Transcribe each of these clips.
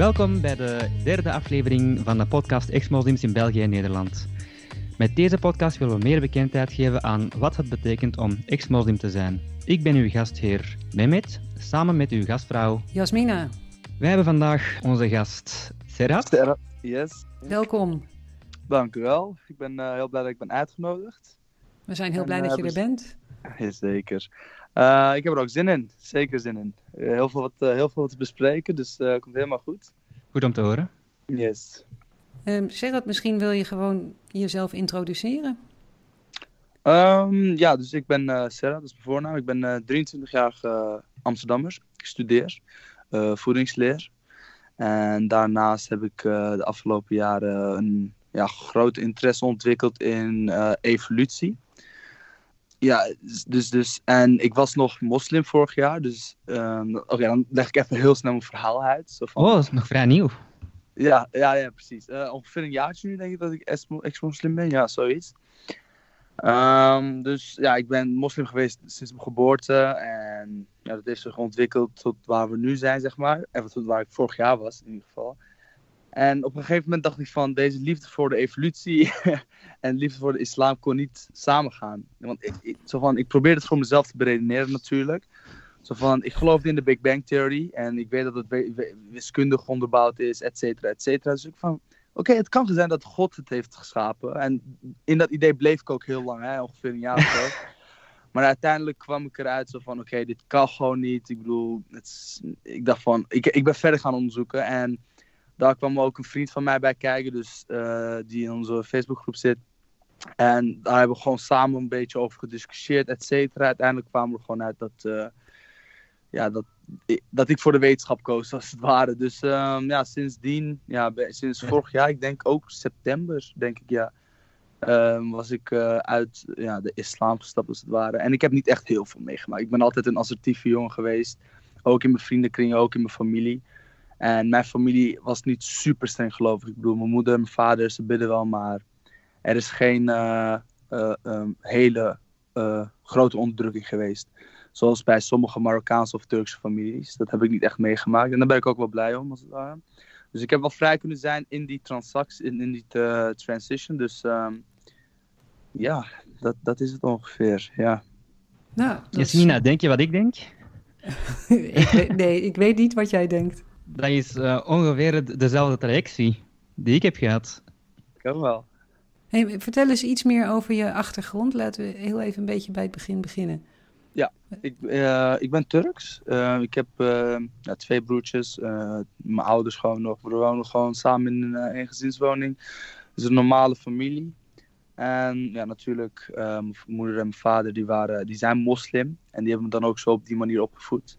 Welkom bij de derde aflevering van de podcast Ex-moslims in België en Nederland. Met deze podcast willen we meer bekendheid geven aan wat het betekent om ex-moslim te zijn. Ik ben uw gastheer Mehmet, samen met uw gastvrouw Jasmina. Wij hebben vandaag onze gast Serhat. Sterren. Yes, Welkom. dank u wel. Ik ben eh, heel blij dat ik ben uitgenodigd. We zijn heel En, blij eh, dat je er hebben bent. Jazeker. Eh ik heb er ook zin in. Zeker zin in. Eh, heel, veel wat, eh, heel veel wat te bespreken, dus eh komt helemaal goed. Goed om te horen. Yes. Ehm zeg dat misschien wil je gewoon jezelf introduceren. Ehm, ja, dus ik ben eh Sarah, dat is mijn voornaam. Ik ben eh 23 jaar eh, Amsterdammer. Ik studeer eh, voedingsleer. En daarnaast heb ik eh, de afgelopen jaren een ja, grote interesse ontwikkeld in eh, evolutie. Ja, dus, dus, en ik was nog moslim vorig jaar, dus ehm, oké, dan leg ik even heel snel mijn verhaal uit. Zo van, Oh, dat is nog vrij nieuw. ja, ja, ja, precies. Eh, ongeveer een jaartje nu denk ik dat ik ex- ex-moslim ben. Ja, zoiets. Ehm, dus ja, ik ben moslim geweest sinds mijn geboorte. En ja, dat heeft zich ontwikkeld tot waar we nu zijn, zeg maar. En tot waar ik vorig jaar was, in ieder geval. En op een gegeven moment dacht ik van, deze liefde voor de evolutie en liefde voor de islam kon niet samengaan. Want ik, ik, zo van, ik probeerde het voor mezelf te beredeneren natuurlijk. Zo van, ik geloofde in de Big Bang Theory en ik weet dat het wiskundig onderbouwd is, et cetera, et cetera. Dus ik van, oké, het kan zijn dat God het heeft geschapen. En in dat idee bleef ik ook heel lang, hè, ongeveer een jaar of zo. Maar uiteindelijk kwam ik eruit zo van, oké, dit kan gewoon niet. Ik bedoel, het is- ik dacht van, ik, ik ben verder gaan onderzoeken. En daar kwam ook een vriend van mij bij kijken, dus, eh, die in onze Facebookgroep zit. En daar hebben we gewoon samen een beetje over gediscussieerd, et cetera. Uiteindelijk kwamen we er gewoon uit dat, eh, ja, dat, dat ik voor de wetenschap koos, als het ware. Dus ehm, ja, sindsdien, ja, sinds vorig jaar, ik denk ook september, denk ik, ja. ehm, was ik eh, uit ja, de islam gestapt, als het ware. En ik heb niet echt heel veel meegemaakt. Ik ben altijd een assertieve jongen geweest. Ook in mijn vriendenkring, ook in mijn familie. En mijn familie was niet super streng gelovig. Ik bedoel, mijn moeder en mijn vader, ze bidden wel, maar er is geen eh, eh, ehm, hele eh, grote onderdrukking geweest. Zoals bij sommige Marokkaanse of Turkse families. Dat heb ik niet echt meegemaakt. En daar ben ik ook wel blij om. Als het ware. Dus ik heb wel vrij kunnen zijn in die transactie, in, in die eh, transition. Dus ehm, ja, dat, dat is het ongeveer. Ja. Nou, is- Jasmina, denk je wat ik denk? nee, ik weet niet wat jij denkt. Dat is eh, ongeveer de- dezelfde trajectie die ik heb gehad. Kan wel. Hey, vertel eens iets meer over je achtergrond. Laten we heel even een beetje bij het begin beginnen. Ik, eh, ik ben Turks. Eh, ik heb eh, ja, twee broertjes. Eh, mijn ouders gewoon nog. We wonen gewoon samen in een eengezinswoning. Het is een normale familie. En ja, natuurlijk, eh, mijn moeder en mijn vader die waren, die zijn moslim. En die hebben me dan ook zo op die manier opgevoed.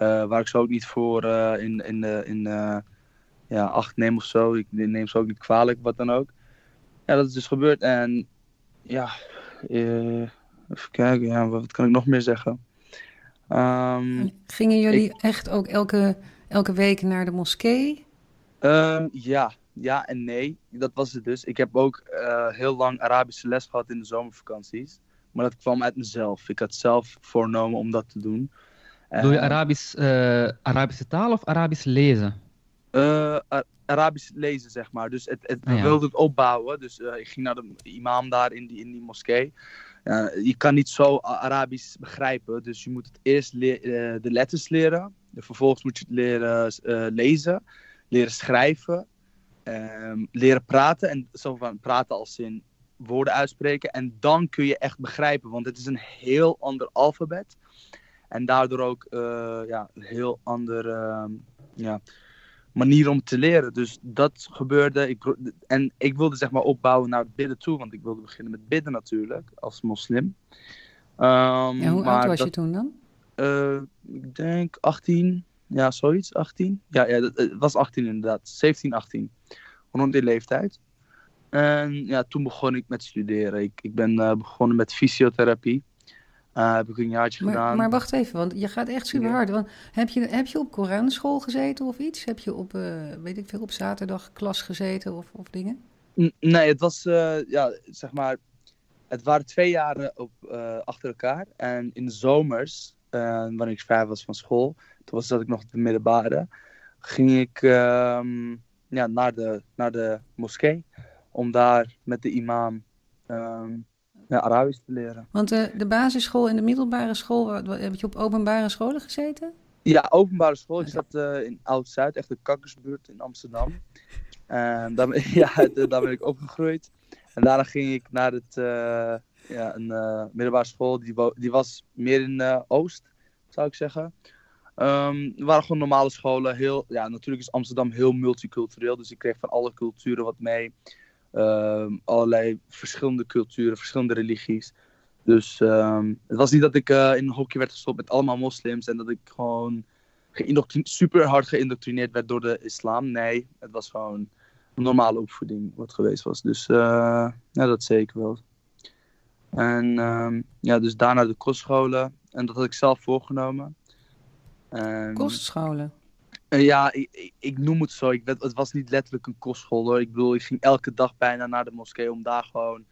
Eh, waar ik ze ook niet voor eh, in, in, de in eh, ja, acht neem of zo. Ik neem ze ook niet kwalijk, wat dan ook. Ja, dat is dus gebeurd. En ja, eh, even kijken. Ja, wat kan ik nog meer zeggen? Ehm, Gingen jullie echt ook elke, elke week naar de moskee? ehm, ja, ja en nee. Dat was het dus. Ik heb ook eh, heel lang Arabische les gehad in de zomervakanties. Maar dat kwam uit mezelf. Ik had zelf voornomen om dat te doen. Doe je Eh, Arabisch, eh, Arabische taal of Arabisch lezen? eh, Ar- Arabisch lezen, zeg maar. Dus het, het, Ah, ja. wilden het opbouwen. Dus eh, ik ging naar de imam daar in die, in die moskee. Je kan niet zo Arabisch begrijpen. Dus je moet het eerst de letters leren. Vervolgens moet je het leren lezen, leren schrijven, ehm, leren praten. En zo van praten als in woorden uitspreken. En dan kun je echt begrijpen, want het is een heel ander alfabet. En daardoor ook eh, ja, een heel ander ehm, ja, manier om te leren. Dus dat gebeurde. Ik, en ik wilde zeg maar opbouwen naar het bidden toe, want ik wilde beginnen met bidden natuurlijk, als moslim. Ehm, Ja, hoe oud was dat- je toen dan? eh, ik denk 18, ja, zoiets, 18. Ja, ja dat, het was 18 inderdaad, 17, 18. Rond die leeftijd. En ja, toen begon ik met studeren. Ik, ik ben eh, begonnen met fysiotherapie. Eh, heb ik een jaartje Maar, gedaan. maar wacht even, want je gaat echt super hard. Want heb, je, heb je op Koranschool gezeten of iets? Heb je op, eh, weet ik veel, op zaterdag klas gezeten of, of dingen? N- Nee, het was, eh, ja, zeg maar, het waren twee jaren op, achter elkaar. En in de zomers, wanneer ik vijf was van school, toen was dat ik nog op de middelbare, ging ik ehm, ja, naar, de, naar de moskee om daar met de imam ehm, ja, Arabisch te leren. Want de, de basisschool en de middelbare school, wat- wat- heb je op openbare scholen gezeten? Ja, openbare school. Ik zat eh, in Oud-Zuid, echt de kakkersbuurt in Amsterdam. En daar, ben- ja, daar ben ik opgegroeid. En daarna ging ik naar het, eh, ja, een eh, middelbare school. Die, die was meer in eh, Oost, zou ik zeggen. Ehm er waren gewoon normale scholen. Heel, ja, natuurlijk is Amsterdam heel multicultureel. Dus ik kreeg van alle culturen wat mee. Ehm, allerlei verschillende culturen, verschillende religies. Dus ehm, het was niet dat ik eh, in een hokje werd gestopt met allemaal moslims. En dat ik gewoon super hard geïndoctrineerd werd door de islam. Nee, het was gewoon een normale opvoeding wat geweest was. Dus eh, ja, dat zeker wel. En ehm, ja, dus daarna de kostscholen. En dat had ik zelf voorgenomen. En- Kostscholen. Eh, ja, ik, ik, noem het zo. Ik het was niet letterlijk een kostschool hoor. Ik bedoel, ik ging elke dag bijna naar de moskee om daar gewoon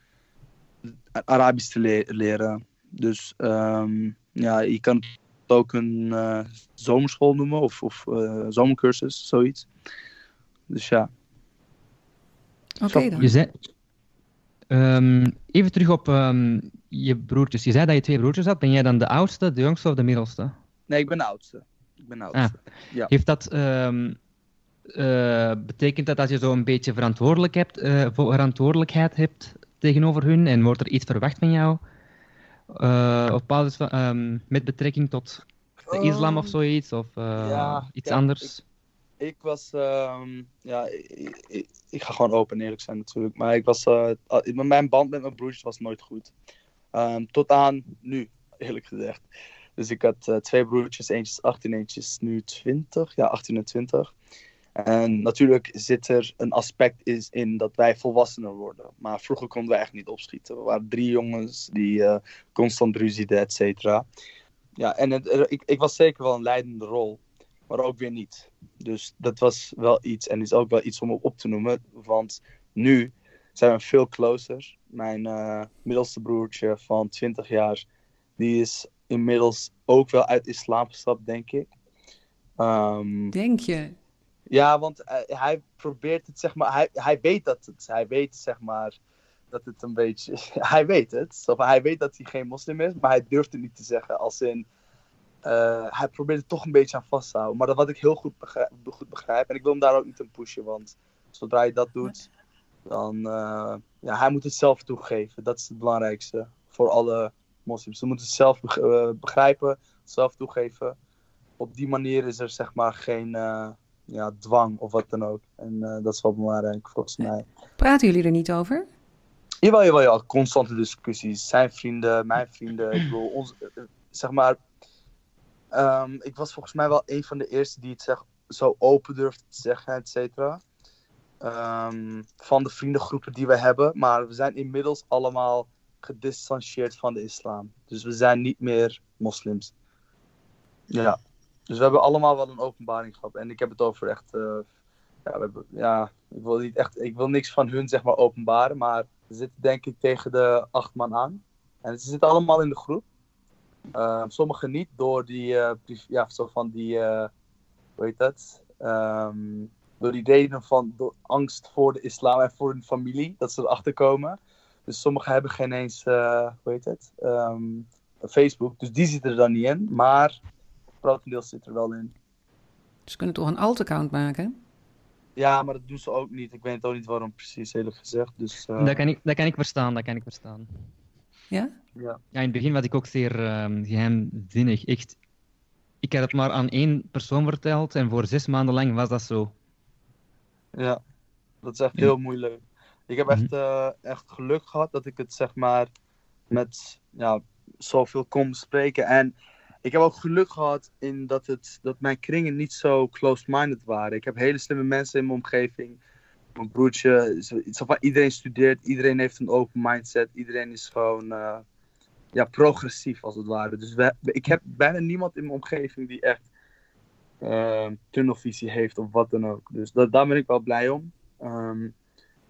Arabisch te le- leren. Dus ehm, ja, je kan het ook een eh, zomerschool noemen of, of eh, zomercursus, zoiets. Dus ja. Oké dan. Je zei... Ehm, even terug op ehm, je broertjes. Je zei dat je twee broertjes had. Ben jij dan de oudste, de jongste of de middelste? Nee, ik ben de oudste. Ik ben de oudste. Ja. Heeft dat... ehm, eh, betekent dat dat je zo een beetje verantwoordelijk hebt, eh, voor- verantwoordelijkheid hebt tegenover hun en wordt er iets verwacht van jou? Op basis van, ehm, met betrekking tot de islam of Ehm, zoiets, of ja, iets kijk, anders? Ik was, ehm, ja, ik, ik, ik ga gewoon open en eerlijk zijn natuurlijk. Maar ik was, mijn band met mijn broertjes was nooit goed. Ehm, tot aan nu, eerlijk gezegd. Dus ik had eh, twee broertjes, eentje is 18, eentje is nu 20, ja, 18 en 20. En natuurlijk zit er een aspect is in dat wij volwassener worden. Maar vroeger konden wij echt niet opschieten. We waren drie jongens die eh, constant ruzieden, et cetera. Ja, en het, ik, ik was zeker wel een leidende rol, maar ook weer niet. Dus dat was wel iets en is ook wel iets om op te noemen. Want nu zijn we veel closer. Mijn eh, middelste broertje van 20 jaar, die is inmiddels ook wel uit islam gestapt, denk ik. Ehm, Denk je? ja, want hij, hij probeert het, zeg maar, hij, hij weet dat het, hij weet, zeg maar, dat het een beetje, hij weet het. Van, hij weet dat hij geen moslim is, maar hij durft het niet te zeggen. Als in, eh, hij probeert er toch een beetje aan vast te houden. Maar dat wat ik heel goed begrijp, goed begrijp, en ik wil hem daar ook niet in pushen, want zodra je dat doet, dan, uh, ja, hij moet het zelf toegeven. Dat is het belangrijkste voor alle moslims. Ze moeten het zelf begrijpen, zelf toegeven. Op die manier is er, zeg maar, geen... Uh, ja, dwang of wat dan ook. En uh, dat is wel belangrijk volgens mij. Praten jullie er niet over? Jawel, jawel, ja. Constante discussies. Zijn vrienden, mijn vrienden. Ik bedoel, ons, zeg maar. Um, ik was volgens mij wel een van de eerste die het zeg, zo open durfde te zeggen, et cetera. Um, van de vriendengroepen die we hebben. Maar we zijn inmiddels allemaal gedistanceerd van de islam. Dus we zijn niet meer moslims. Ja. Dus we hebben allemaal wel een openbaring gehad. En ik heb het over echt. Uh, ja, we hebben, ja, ik wil niet echt. Ik wil niks van hun zeg maar openbaren. Maar we zitten denk ik tegen de acht man aan. En ze zitten allemaal in de groep. Uh, sommigen niet door die. Uh, ja, zo van die. hoe heet dat? Um, door die redenen van door angst voor de islam en voor hun familie. Dat ze erachter komen. Dus sommigen hebben geen eens. hoe heet het? Um, Facebook. Dus die zitten er dan niet in. Maar grotendeels zit er wel in. Ze kunnen toch een alt-account maken? Ja, maar dat doen ze ook niet. Ik weet ook niet waarom precies, eerlijk gezegd. Dus, uh... dat, kan ik, dat kan ik verstaan, dat kan ik verstaan. Ja? Ja, ja in het begin was ik ook zeer uh, geheimzinnig. Echt, ik had het maar aan één persoon verteld en voor zes maanden lang was dat zo. Ja, dat is echt heel moeilijk. Ik heb echt, uh, echt geluk gehad dat ik het zeg maar met ja, zoveel kon bespreken. En ik heb ook geluk gehad in dat, het, dat mijn kringen niet zo close-minded waren. Ik heb hele slimme mensen in mijn omgeving. Mijn broertje, iedereen studeert, iedereen heeft een open mindset. Iedereen is gewoon uh, ja, progressief als het ware. Dus we, ik heb bijna niemand in mijn omgeving die echt uh, tunnelvisie heeft of wat dan ook. Dus dat, daar ben ik wel blij om. Um,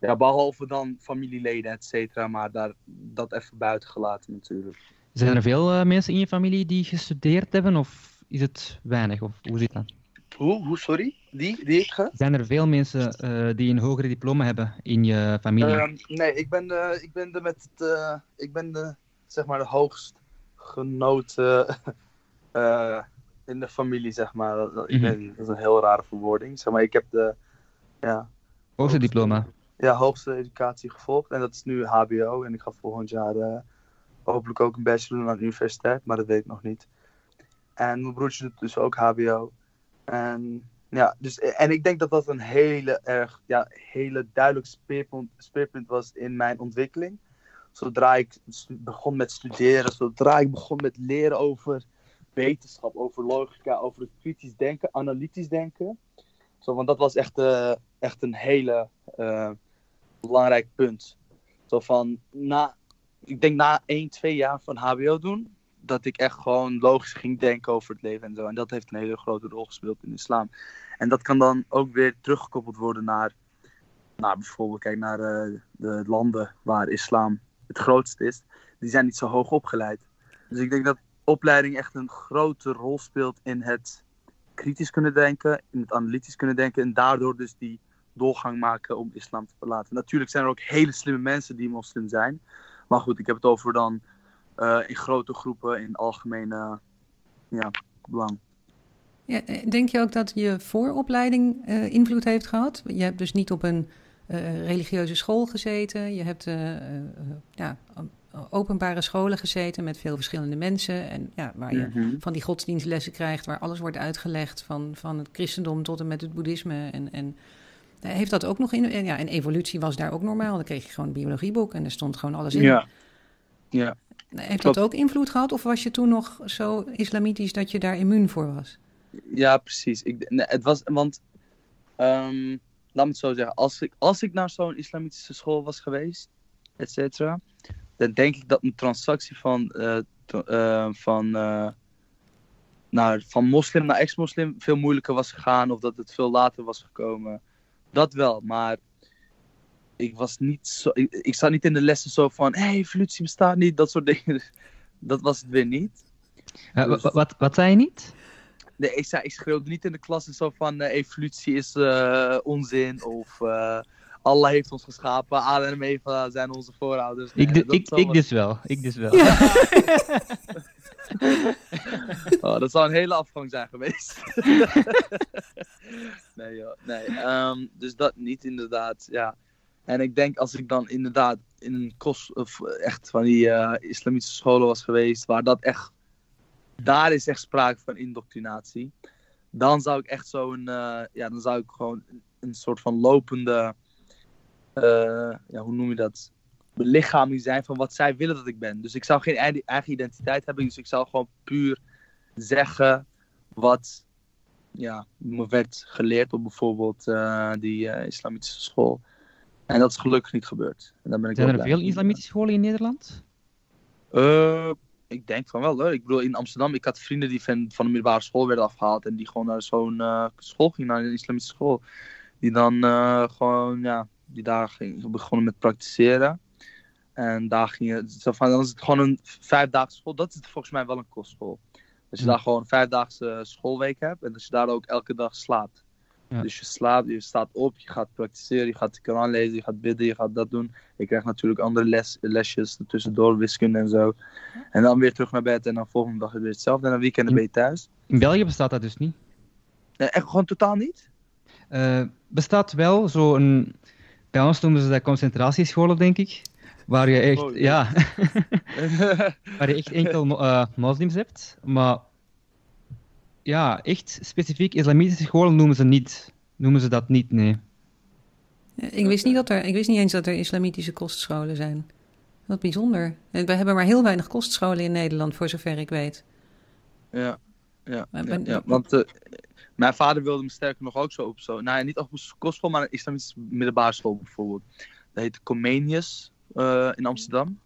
ja, behalve dan familieleden, et cetera. Maar daar, dat even buiten gelaten natuurlijk. Zijn er veel uh, mensen in je familie die gestudeerd hebben of is het weinig? Of hoe zit dat? Hoe? Hoe, sorry? Die, die ik ga? Zijn er veel mensen eh, die een hogere diploma hebben in je familie? Ehm, nee, ik ben, de, ik ben de met het, eh, ik ben de, zeg maar, de hoogst genoten eh, in de familie, zeg maar. Dat, ik Mhm. dat is een heel rare verwoording. Zeg maar, ik heb de, ja, Hoogste diploma. Ja, hoogste educatie gevolgd. En dat is nu HBO. En ik ga volgend jaar eh, hopelijk ook een bachelor doen aan de universiteit. Maar dat weet ik nog niet. En mijn broertje doet dus ook HBO. En, ja, dus, en ik denk dat dat een hele erg, ja, hele duidelijk speerpunt, speerpunt was in mijn ontwikkeling. Zodra ik begon met studeren, zodra ik begon met leren over wetenschap, over logica, over het kritisch denken, analytisch denken. Zo, want dat was echt, eh, echt een hele eh, belangrijk punt. Zo van, na, ik denk na 1, 2 jaar van HBO doen, dat ik echt gewoon logisch ging denken over het leven en zo. En dat heeft een hele grote rol gespeeld in islam. En dat kan dan ook weer teruggekoppeld worden naar, naar bijvoorbeeld, kijk naar eh, de landen waar islam het grootst is. Die zijn niet zo hoog opgeleid. Dus ik denk dat opleiding echt een grote rol speelt in het kritisch kunnen denken, in het analytisch kunnen denken en daardoor dus die doorgang maken om islam te verlaten. Natuurlijk zijn er ook hele slimme mensen die moslim zijn. Maar goed, ik heb het over dan eh, in grote groepen, in algemene ja, belang. Ja, eh, denk je ook dat je vooropleiding eh, invloed heeft gehad? Je hebt dus niet op een religieuze school gezeten. Je hebt ja, openbare scholen gezeten met veel verschillende mensen. En ja, waar je Mhm. van die godsdienstlessen krijgt, waar alles wordt uitgelegd, van, van het christendom tot en met het boeddhisme. En, en heeft dat ook nog in. En, ja, en evolutie was daar ook normaal. Dan kreeg je gewoon een biologieboek en er stond gewoon alles in. Ja. Ja. Heeft klopt. dat ook invloed gehad? Of was je toen nog zo islamitisch dat je daar immuun voor was? Ja, precies. Ik, nee, het was, want, ehm, laat me het zo zeggen, als ik, als ik naar zo'n islamitische school was geweest, et cetera, dan denk ik dat mijn transactie van, eh, to- eh, van, eh, naar, van moslim naar ex-moslim veel moeilijker was gegaan, of dat het veel later was gekomen. Dat wel, maar ik was niet zo, ik, ik zat niet in de lessen zo van, hé, hey, evolutie bestaat niet, dat soort dingen. Dat was het weer niet. Eh, wa- wat, wat zei je niet? Nee, ik, zei, ik schreeuwde niet in de klas zo van eh, evolutie is eh, onzin of eh, Allah heeft ons geschapen, Adam en Eva zijn onze voorouders. Nee, Ik, ik, ik dus wel. Ik dus wel. oh, dat zou een hele afgang zijn geweest. nee joh, nee. Ehm, dus dat niet inderdaad, ja. En ik denk als ik dan inderdaad in een kos, of echt van die eh, islamitische scholen was geweest, waar dat echt, daar is echt sprake van indoctrinatie. Dan zou ik echt zo'n, eh, ja, dan zou ik gewoon een, soort van lopende, eh, ja, hoe noem je dat? Belichaming zijn van wat zij willen dat ik ben. Dus ik zou geen eigen identiteit hebben. Dus ik zou gewoon puur zeggen wat ja, me werd geleerd op bijvoorbeeld eh, die eh, islamitische school. En dat is gelukkig niet gebeurd. En daar ben ik Zijn er blij veel islamitische scholen in Nederland? Eh, ik denk van wel hoor. Ik bedoel, in Amsterdam, ik had vrienden die van, van de middelbare school werden afgehaald. En die gewoon naar zo'n school gingen, naar een islamitische school. Die dan gewoon, ja, die daar ging, begonnen met praktiseren. En daar ging je, zo van, dan is het gewoon een vijfdaagse school. Dat is volgens mij wel een kostschool. Dat je daar gewoon een vijfdaagse schoolweek hebt. En dat je daar ook elke dag slaapt. Ja. Dus je slaapt, je staat op, je gaat praktiseren, je gaat de Koran lezen, je gaat bidden, je gaat dat doen. Je krijgt natuurlijk andere les, lesjes tussendoor, wiskunde en zo. En dan weer terug naar bed en dan volgende dag weer hetzelfde. En dan weekenden ben je thuis. In België bestaat dat dus niet. Nee, echt gewoon totaal niet? Eh, bestaat wel zo'n. Bij ons noemen ze dat concentratiescholen, denk ik. Waar je echt, Oh, ja. ja, waar je echt enkel eh, moslims hebt. Maar ja, echt specifiek islamitische scholen noemen ze niet. Noemen ze dat niet, nee. Ik wist, niet dat er, ik wist niet eens dat er islamitische kostscholen zijn. Wat bijzonder. En we hebben maar heel weinig kostscholen in Nederland, voor zover ik weet. ja. Ja, want eh, mijn vader wilde me sterker nog ook zo op zo. Nou ja, niet op een kostschool, maar een islamitische middelbare school bijvoorbeeld. Dat heette Comenius eh, in Amsterdam.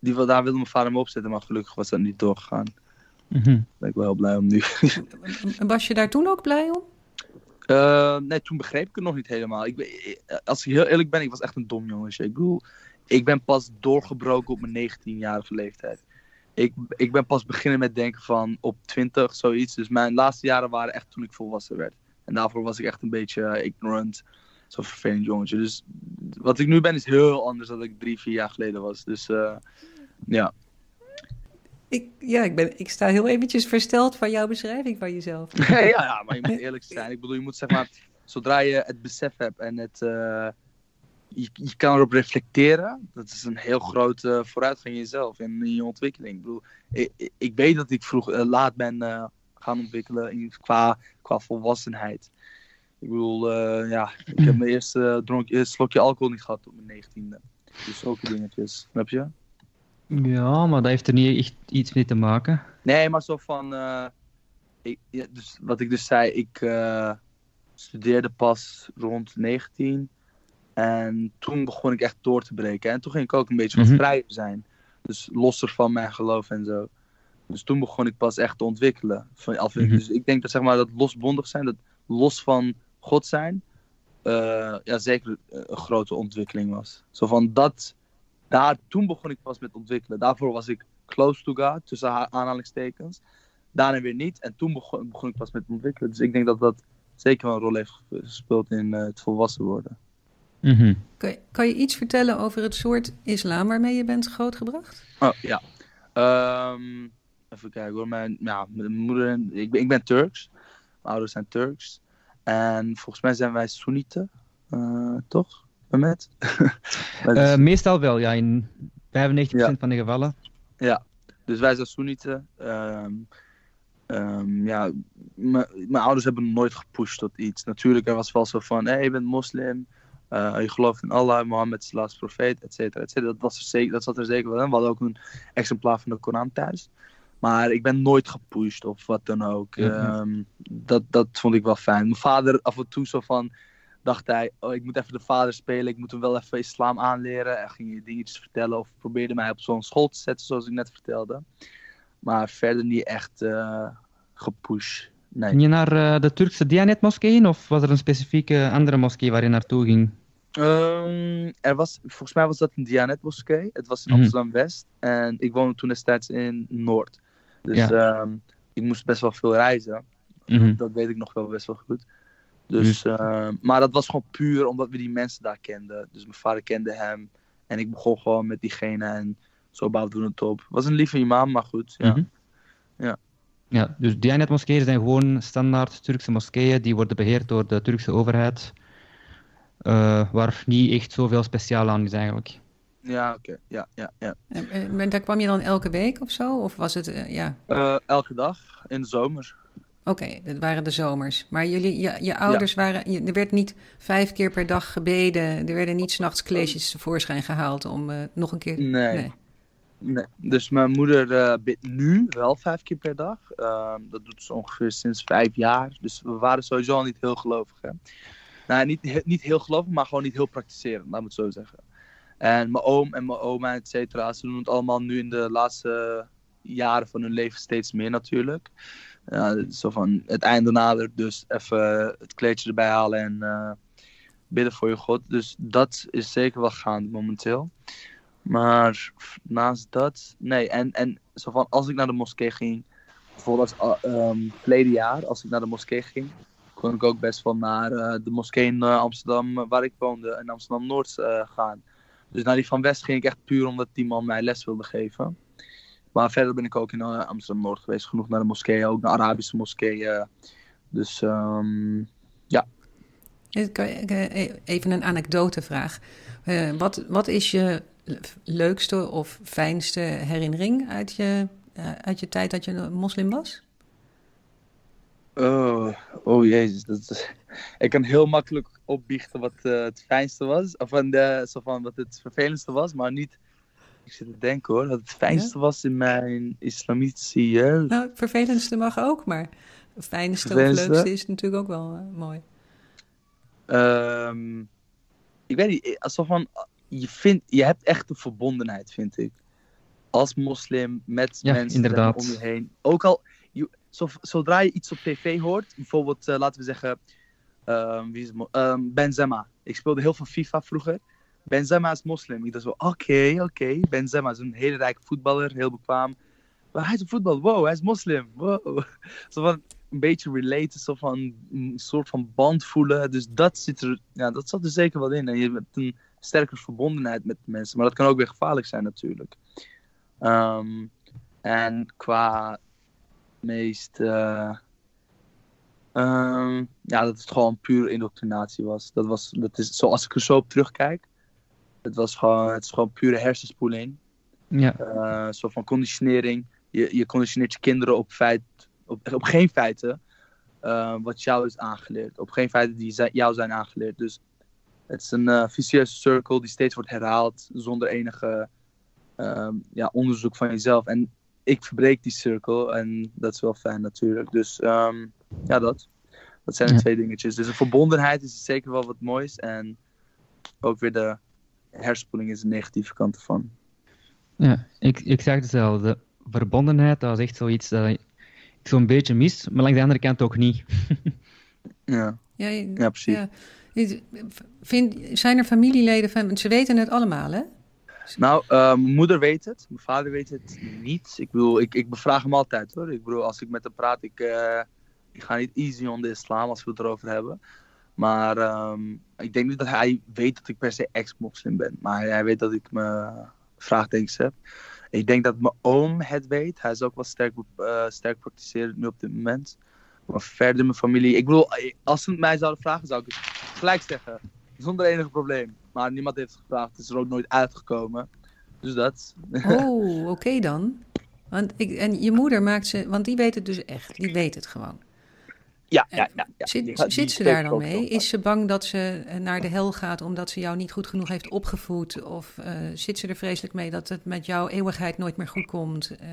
Die, wil- daar wilde mijn vader me opzetten, maar gelukkig was dat niet doorgegaan. Mhm. Daar ben ik wel heel blij om nu. En Was je daar toen ook blij om? Eh, nee, toen begreep ik het nog niet helemaal. Ik, ben- ik- als ik heel eerlijk ben, ik was echt een dom jongetje. Ik bedoel, ik ben pas doorgebroken op mijn 19-jarige leeftijd. ik, ik ben pas beginnen met denken van op 20, zoiets. Dus mijn laatste jaren waren echt toen ik volwassen werd. En daarvoor was ik echt een beetje eh, ignorant. Zo'n vervelend jongetje. Dus wat ik nu ben is heel anders dan ik drie, vier jaar geleden was. Dus uh, ja. Ik, ja, ik, ben, ik sta heel eventjes versteld van jouw beschrijving van jezelf. ja, ja, maar je moet eerlijk zijn. Ik bedoel, je moet zeg maar, zodra je het besef hebt en het, uh, je, je kan erop reflecteren, dat is een heel grote vooruitgang in jezelf en in je ontwikkeling. Ik bedoel, ik, ik weet dat ik vroeg uh, laat ben uh, gaan ontwikkelen in, qua, qua volwassenheid. Ik bedoel, ja, ik heb mijn eerste dronk, slokje alcohol niet gehad op mijn negentiende. Dus zulke dingetjes, snap je? Ja, maar dat heeft er niet echt iets mee te maken. Nee, maar zo van. Uh, ik, ja, dus wat ik dus zei, ik uh, studeerde pas rond 19. En toen begon ik echt door te breken. En toen ging ik ook een beetje wat mm -hmm. vrijer zijn. Dus losser van mijn geloof en zo. Dus toen begon ik pas echt te ontwikkelen. Van, mm -hmm. Dus ik denk dat zeg maar dat losbondig zijn, dat los van God zijn, uh, ja, zeker een grote ontwikkeling was. Zo van dat daar, toen begon ik pas met ontwikkelen. Daarvoor was ik close to God, tussen aanhalingstekens. Daarna weer niet. En toen begon, begon, ik pas met ontwikkelen. Dus ik denk dat dat zeker wel een rol heeft gespeeld in uh, het volwassen worden. Mm -hmm. kan, je, kan, je, iets vertellen over het soort islam waarmee je bent grootgebracht? Oh ja. Um, even kijken hoor. Mijn, ja, mijn moeder en ik, ben, ik ben Turks. Mijn ouders zijn Turks. En volgens mij zijn wij Soenieten, uh, toch? Met? uh, meestal wel, ja. In 95% ja. van de gevallen. Ja, dus wij zijn Soenieten. Um, um, ja, mijn ouders hebben nooit gepusht tot iets. Natuurlijk, er was wel zo van, hé, hey, je bent moslim. Uh, je gelooft in Allah, Mohammed is de laatste profeet, et cetera, et cetera. Dat, was er zeker, dat zat er zeker wel in. We hadden ook een exemplaar van de Koran thuis. Maar ik ben nooit gepusht of wat dan ook. Mm -hmm. um, dat, dat vond ik wel fijn. Mijn vader af en toe zo van dacht hij, oh, ik moet even de vader spelen, ik moet hem wel even islam aanleren. Hij ging je dingetjes vertellen of probeerde mij op zo'n school te zetten, zoals ik net vertelde. Maar verder niet echt uh, gepusht. Nee. Ging je naar uh, de Turkse Dianet moskee of was er een specifieke andere moskee waar je naartoe ging? Um, er was, volgens mij was dat een Dianet moskee. Het was in mm. Amsterdam-West en ik woonde toen destijds in Noord. Dus ja. um, ik moest best wel veel reizen. Mm -hmm. Dat weet ik nog wel best wel goed. Dus, uh, maar dat was gewoon puur omdat we die mensen daar kenden. Dus mijn vader kende hem. En ik begon gewoon met diegene en zo bouwden we het op. Het was een lieve imam, maar goed. Ja. Mm-hmm. ja. ja dus Dianet moskeeën zijn gewoon standaard Turkse moskeeën. Die worden beheerd door de Turkse overheid. Uh, waar niet echt zoveel speciaal aan is eigenlijk. Ja, oké. Okay. Ja, ja, ja. En, daar kwam je dan elke week of zo? Of was het, uh, ja? Uh, elke dag, in de zomer. Oké, okay, dat waren de zomers. Maar jullie, je, je ouders ja. waren. Je, er werd niet vijf keer per dag gebeden. Er werden niet s'nachts kleedjes tevoorschijn gehaald om uh, nog een keer. Nee. nee. nee. Dus mijn moeder bidt nu wel vijf keer per dag. Uh, dat doet ze ongeveer sinds vijf jaar. Dus we waren sowieso al niet heel gelovig. Hè? Nou, niet, niet heel gelovig, maar gewoon niet heel praktiserend, laat me het zo zeggen. En mijn oom en mijn oma, et cetera, ze doen het allemaal nu in de laatste jaren van hun leven steeds meer natuurlijk zo van het einde nadert, dus even het kleedje erbij halen en uh, bidden voor je God. Dus dat is zeker wel gaande momenteel. Maar naast dat, nee. En, en zo van als ik naar de moskee ging, bijvoorbeeld als, um, verleden jaar, als ik naar de moskee ging, kon ik ook best wel naar uh, de moskee in Amsterdam, waar ik woonde, in Amsterdam Noord gaan. Dus naar die van West ging ik echt puur omdat die man mij les wilde geven. Maar verder ben ik ook in uh, Amsterdam-Noord geweest. Genoeg naar de moskeeën, ook naar Arabische moskeeën. Dus um, ja. Even een anekdotevraag. Uh, wat, wat is je leukste of fijnste herinnering uit je, uh, uit je tijd dat je moslim was? Oh, oh jezus. Dat is, ik kan heel makkelijk opbiechten wat uh, het fijnste was. Of van de, zo van wat het vervelendste was, maar niet ik zit te denken hoor, dat het fijnste ja? was in mijn islamitische jeugd. Nou, het vervelendste mag ook, maar het fijnste vervelendste? of leukste is natuurlijk ook wel uh, mooi. Um, ik weet niet, alsof van, je, vindt, je hebt echt een verbondenheid, vind ik. Als moslim met ja, mensen inderdaad. om je heen. Ook al, je, zo, zodra je iets op tv hoort, bijvoorbeeld, uh, laten we zeggen, um, wie um, Benzema. Ik speelde heel veel FIFA vroeger. Benzema is moslim. Ik dacht zo, oké, oké. Benzema is een hele rijke voetballer, heel bekwaam. Maar hij is een voetbal, wow, hij is moslim, wow. Zo van een beetje relaten, zo van een soort van band voelen. Dus dat zit er, ja, dat zat er zeker wel in. En je hebt een sterke verbondenheid met mensen. Maar dat kan ook weer gevaarlijk zijn natuurlijk. Ehm, en qua meest... eh, ehm, ja, dat het gewoon puur indoctrinatie was. Dat was, dat is, zoals ik er zo op terugkijk. Het, was gewoon, het is gewoon pure hersenspoeling. Ja, Eh, soort van conditionering. Je, je conditioneert je kinderen op, feit, op, op geen feiten eh, wat jou is aangeleerd. Op geen feiten die zij- jou zijn aangeleerd. Dus het is een eh, vicieuze circle die steeds wordt herhaald zonder enige ehm, ja, onderzoek van jezelf. En ik verbreek die cirkel en dat is wel fijn natuurlijk. Dus ehm, ja, dat. Dat zijn de Ja. twee dingetjes. Dus de verbondenheid is zeker wel wat moois. En ook weer de hersenspoeling is de negatieve kant ervan. ja. Ik, ik zeg hetzelfde. Verbondenheid, dat is echt zoiets dat ik zo'n beetje mis, maar langs de andere kant ook niet. Ja, Ja, je- ja precies. ja. Vind, zijn er familieleden van... Ze weten het allemaal, hè? Nou, eh, mijn moeder weet het. Mijn vader weet het niet. Ik bedoel, ik, ik bevraag hem altijd hoor. Ik bedoel, als ik met hem praat, ik, eh, ik ga niet easy on de islam als we het erover hebben. Maar ehm, ik denk niet dat hij weet dat ik per se ex-moslim ben. Maar hij weet dat ik me vraagtekens heb. Ik denk dat mijn oom het weet. Hij is ook wel sterk, eh sterk praktiserend nu op dit moment. Maar verder mijn familie. Ik bedoel, als ze het mij zouden vragen, zou ik het gelijk zeggen. Zonder enig probleem. Maar niemand heeft gevraagd. Het is er ook nooit uitgekomen. Dus dat. Oh, oké dan. Want ik, en je moeder maakt ze... Want die weet het dus echt. Die weet het gewoon. Ja, ja, ja. ja. Zit, ze daar dan mee? Is ze bang dat ze eh, naar de hel gaat omdat ze jou niet goed genoeg heeft opgevoed? Of eh, zit ze er vreselijk mee dat het met jouw eeuwigheid nooit meer goed komt? Eh,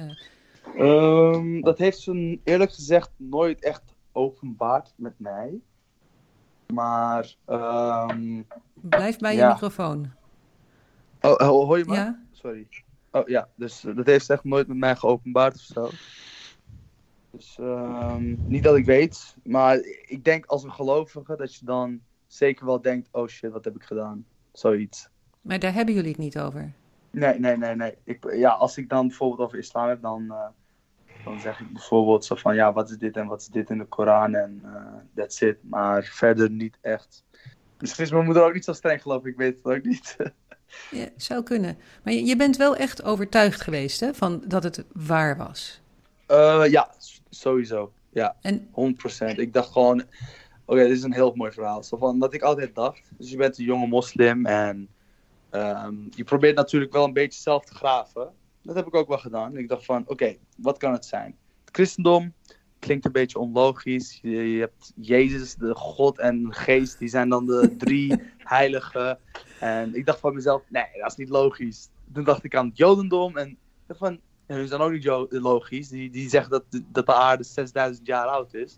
Ehm, dat heeft ze eerlijk gezegd nooit echt openbaard met mij. Maar, ehm, blijf bij je microfoon. oh, hoor je me? Ja? Sorry. Oh ja, dus dat heeft ze echt nooit met mij geopenbaard of zo. Dus ehm, niet dat ik weet, maar ik denk als een gelovige dat je dan zeker wel denkt, oh shit, wat heb ik gedaan? Zoiets. Maar daar hebben jullie het niet over. Nee, nee, nee, nee. Ik, ja, als ik dan bijvoorbeeld over islam heb, dan, eh, dan zeg ik bijvoorbeeld zo van, ja, wat is dit en wat is dit in de Koran en eh, that's it. Maar verder niet echt. Misschien is mijn moeder ook niet zo streng geloof ik, ik weet het ook niet. Ja, zou kunnen. Maar je, je bent wel echt overtuigd geweest hè, van dat het waar was. Eh, ja, sowieso. Ja, En 100%. Ik dacht gewoon, oké, dit is een heel mooi verhaal. Zo van, dat ik altijd dacht, dus je bent een jonge moslim en ehm, je probeert natuurlijk wel een beetje zelf te graven. Dat heb ik ook wel gedaan. Ik dacht van, oké, wat kan het zijn? Het christendom klinkt een beetje onlogisch. Je, je hebt Jezus, de God en de Geest, die zijn dan de drie heiligen. En ik dacht van mezelf, nee, dat is niet logisch. Toen dacht ik aan het Jodendom en ik van, ja, die zijn ook niet logisch. Die, die zeggen dat, dat de aarde 6000 jaar oud is.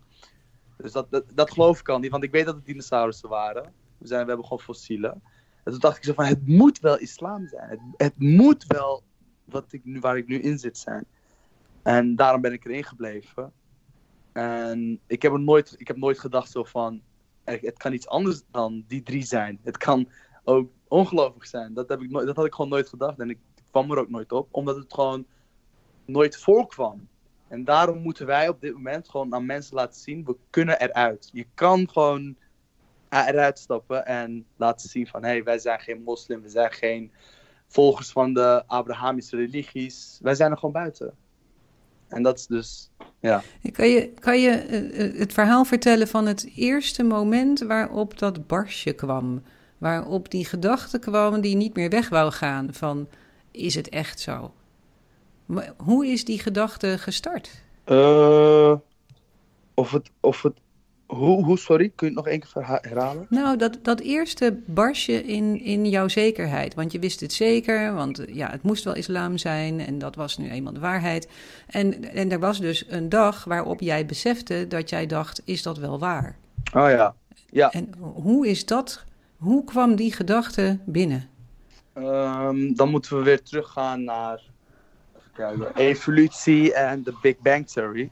Dus dat, dat, dat geloof ik al niet, want ik weet dat het dinosaurussen waren. We, zijn, we hebben gewoon fossielen. En toen dacht ik zo van, het moet wel islam zijn. Het, het moet wel wat ik nu, waar ik nu in zit zijn. En daarom ben ik erin gebleven. En ik heb, nooit, ik heb nooit gedacht zo van, het kan iets anders dan die drie zijn. Het kan ook ongelovig zijn. Dat, heb ik dat had ik gewoon nooit gedacht. En ik kwam er ook nooit op, omdat het gewoon nooit voorkwam. En daarom moeten wij op dit moment gewoon aan mensen laten zien, we kunnen eruit. Je kan gewoon eruit stappen en laten zien van, hé, hey, wij zijn geen moslim, we zijn geen volgers van de Abrahamische religies. Wij zijn er gewoon buiten. En dat is dus, ja. kan je, kan je eh, eh, het verhaal vertellen van het eerste moment waarop dat barsje kwam? Waarop die gedachte kwam die niet meer weg wou gaan van, is het echt zo? Hoe is die gedachte gestart? Eh, of het, of het, hoe, hoe, sorry, kun je het nog één keer herhalen? Nou, dat, dat eerste barsje in, in jouw zekerheid. Want je wist het zeker, want eh, ja, het moest wel islam zijn en dat was nu eenmaal de waarheid. En, en er was dus een dag waarop jij besefte dat jij dacht, is dat wel waar? Oh ja, ja. En hoe is dat, hoe kwam die gedachte binnen? Ehm, dan moeten we weer teruggaan naar even kijken, evolutie en de Big Bang Theory.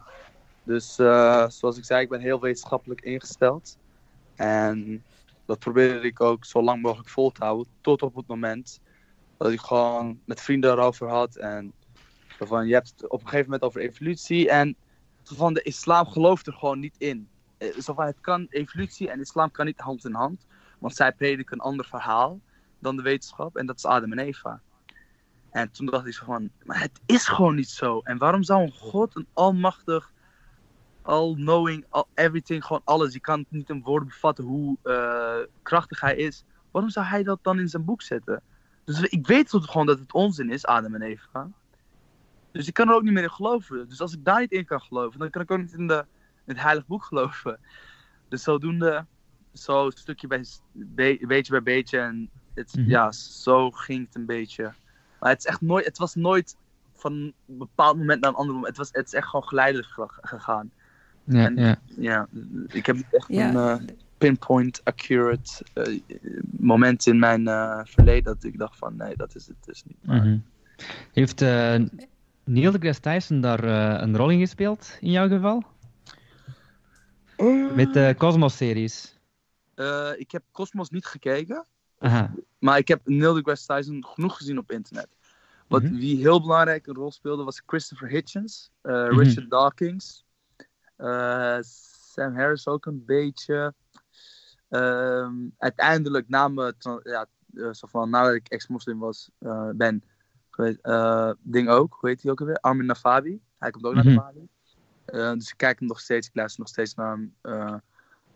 Dus eh, zoals ik zei, ik ben heel wetenschappelijk ingesteld. En dat probeerde ik ook zo lang mogelijk vol te houden. Tot op het moment dat ik gewoon met vrienden erover had. En van, je hebt het op een gegeven moment over evolutie en van de islam gelooft er gewoon niet in. Eh, Zo van, het kan, evolutie en islam kan niet hand in hand, want zij prediken een ander verhaal dan de wetenschap en dat is Adam en Eva. En toen dacht ik zo van, maar het is gewoon niet zo. En waarom zou een God, een almachtig, all-knowing, all, everything, gewoon alles, je kan het niet in woorden bevatten hoe eh, krachtig hij is. Waarom zou hij dat dan in zijn boek zetten? Dus ik weet gewoon dat het onzin is, Adam en Eva. Dus ik kan er ook niet meer in geloven. Dus als ik daar niet in kan geloven, dan kan ik ook niet in, de, in het heilig boek geloven. Dus zodoende, zo stukje bij be- beetje bij beetje. En het, Mhm. ja, zo ging het een beetje. Maar het is echt nooit, het was nooit van een bepaald moment naar een ander moment. Het, was, het is echt gewoon geleidelijk ge- gegaan. Ja, En- ja. Ja, ik heb echt Ja. een eh, pinpoint accurate eh, moment in mijn eh, verleden dat ik dacht van nee, dat is het dus niet. Mhm. Heeft eh, Neil deGrasse Tyson daar eh, een rol in gespeeld, in jouw geval? Met de Cosmos-series? Eh, ik heb Cosmos niet gekeken, Maar ik heb Neil deGrasse Tyson genoeg gezien op internet. Wat, Mhm. Wie heel belangrijk een rol speelde was Christopher Hitchens, eh, Mhm. Richard Dawkins, eh, Sam Harris ook een beetje. Ehm, uiteindelijk namen, ja, eh, zo van, nadat ik ex-moslim was, eh, ben, geweest, ding ook, hoe heet hij ook alweer? Armin Navabi. Hij komt ook naar Mhm. de Bali. Eh, dus ik kijk hem nog steeds, ik luister nog steeds naar hem.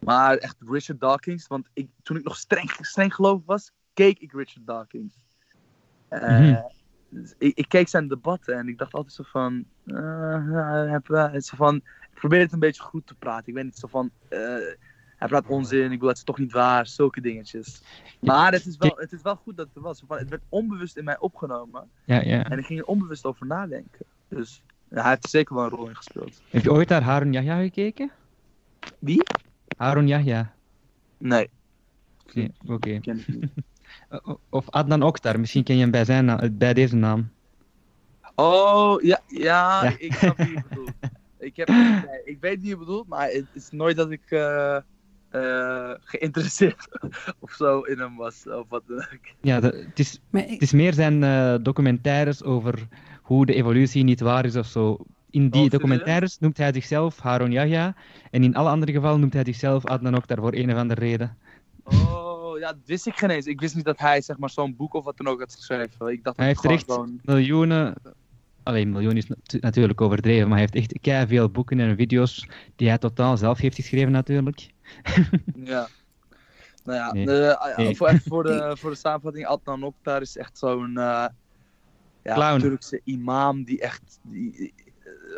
Maar echt Richard Dawkins, want ik, toen ik nog streng, streng gelovig was, keek ik Richard Dawkins. Eh, Mhm. dus ik, ik keek zijn debatten en ik dacht altijd zo van, eh, heb, zo van, ik probeer het een beetje goed te praten. Ik weet niet zo van, eh, hij praat onzin, ik bedoel, het is toch niet waar, zulke dingetjes. Maar het is wel, het is wel goed dat het er was. Van, het werd onbewust in mij opgenomen Ja, ja. en ik ging er onbewust over nadenken. Dus ja, hij heeft er zeker wel een rol in gespeeld. Heb je ooit naar Harun Yahya gekeken? Wie? Harun Yahya. Nee, Oké. niet. Of Adnan Oktar, misschien ken je hem bij, zijn na- bij deze naam. Oh, ja, ja, Ja. ik snap wie je bedoelt. Ik, heb, ik weet wie je bedoelt, maar het is nooit dat ik eh, eh, geïnteresseerd of zo in hem was. Of wat dan ook. Ja, de- het, is, ik- het is meer zijn eh, documentaires over hoe de evolutie niet waar is of zo. In die documentaires noemt hij zichzelf Harun Yahya. En in alle andere gevallen noemt hij zichzelf Adnan Oktar voor een of andere reden. Oh, ja, dat wist ik geen eens. Ik wist niet dat hij zeg maar, zo'n boek of wat dan ook had geschreven. Ik dacht Hij dat heeft er echt gewoon... miljoenen. Alleen miljoen is natu- natuurlijk overdreven, maar hij heeft echt veel boeken en video's die hij totaal zelf heeft geschreven, natuurlijk. Ja. Nou ja, Nee. eh, ah, Nee. voor, voor, de, voor de samenvatting. Adnan Oktar is echt zo'n eh, ja, Clown. Turkse imam die echt... Die,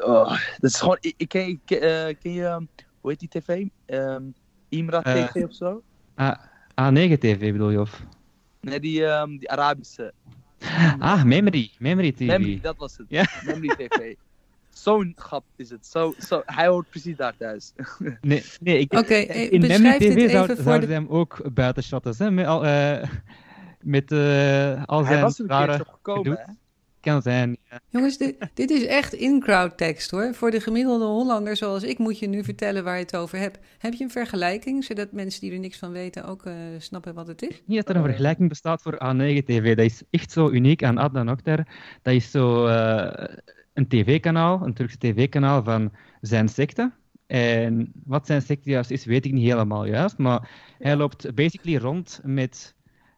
oh, dat is gewoon... Ik, ik ken, ik, eh, ken je... um, Hoe heet die tv? Ehm Imra Eh. TV of zo? Ah, A9 TV bedoel je? Of? Nee, die, ehm, die Arabische. Ah, Memory. Memory TV. Memory, dat was het. Ja. Memory TV. Zo'n grap is het. Zo, zo, hij hoort precies daar thuis. Nee, nee ik, Oké, eh, in Memory beschrijf dit TV zou, even voor zouden de... ze hem ook buiten shotten, hè? Met al, eh, met eh, al hij zijn was er een op gekomen, ja. Jongens, dit, dit is echt in-crowd tekst hoor. Voor de gemiddelde Hollander zoals ik moet je nu vertellen waar je het over hebt. Heb je een vergelijking, zodat mensen die er niks van weten ook eh, snappen wat het is? Niet dat er een vergelijking bestaat voor A9 TV. Dat is echt zo uniek aan Adnan Oktar. Dat is zo eh, een tv-kanaal, een Turkse tv-kanaal van zijn secte. En wat zijn secte juist is, weet ik niet helemaal juist. Maar hij loopt basically rond met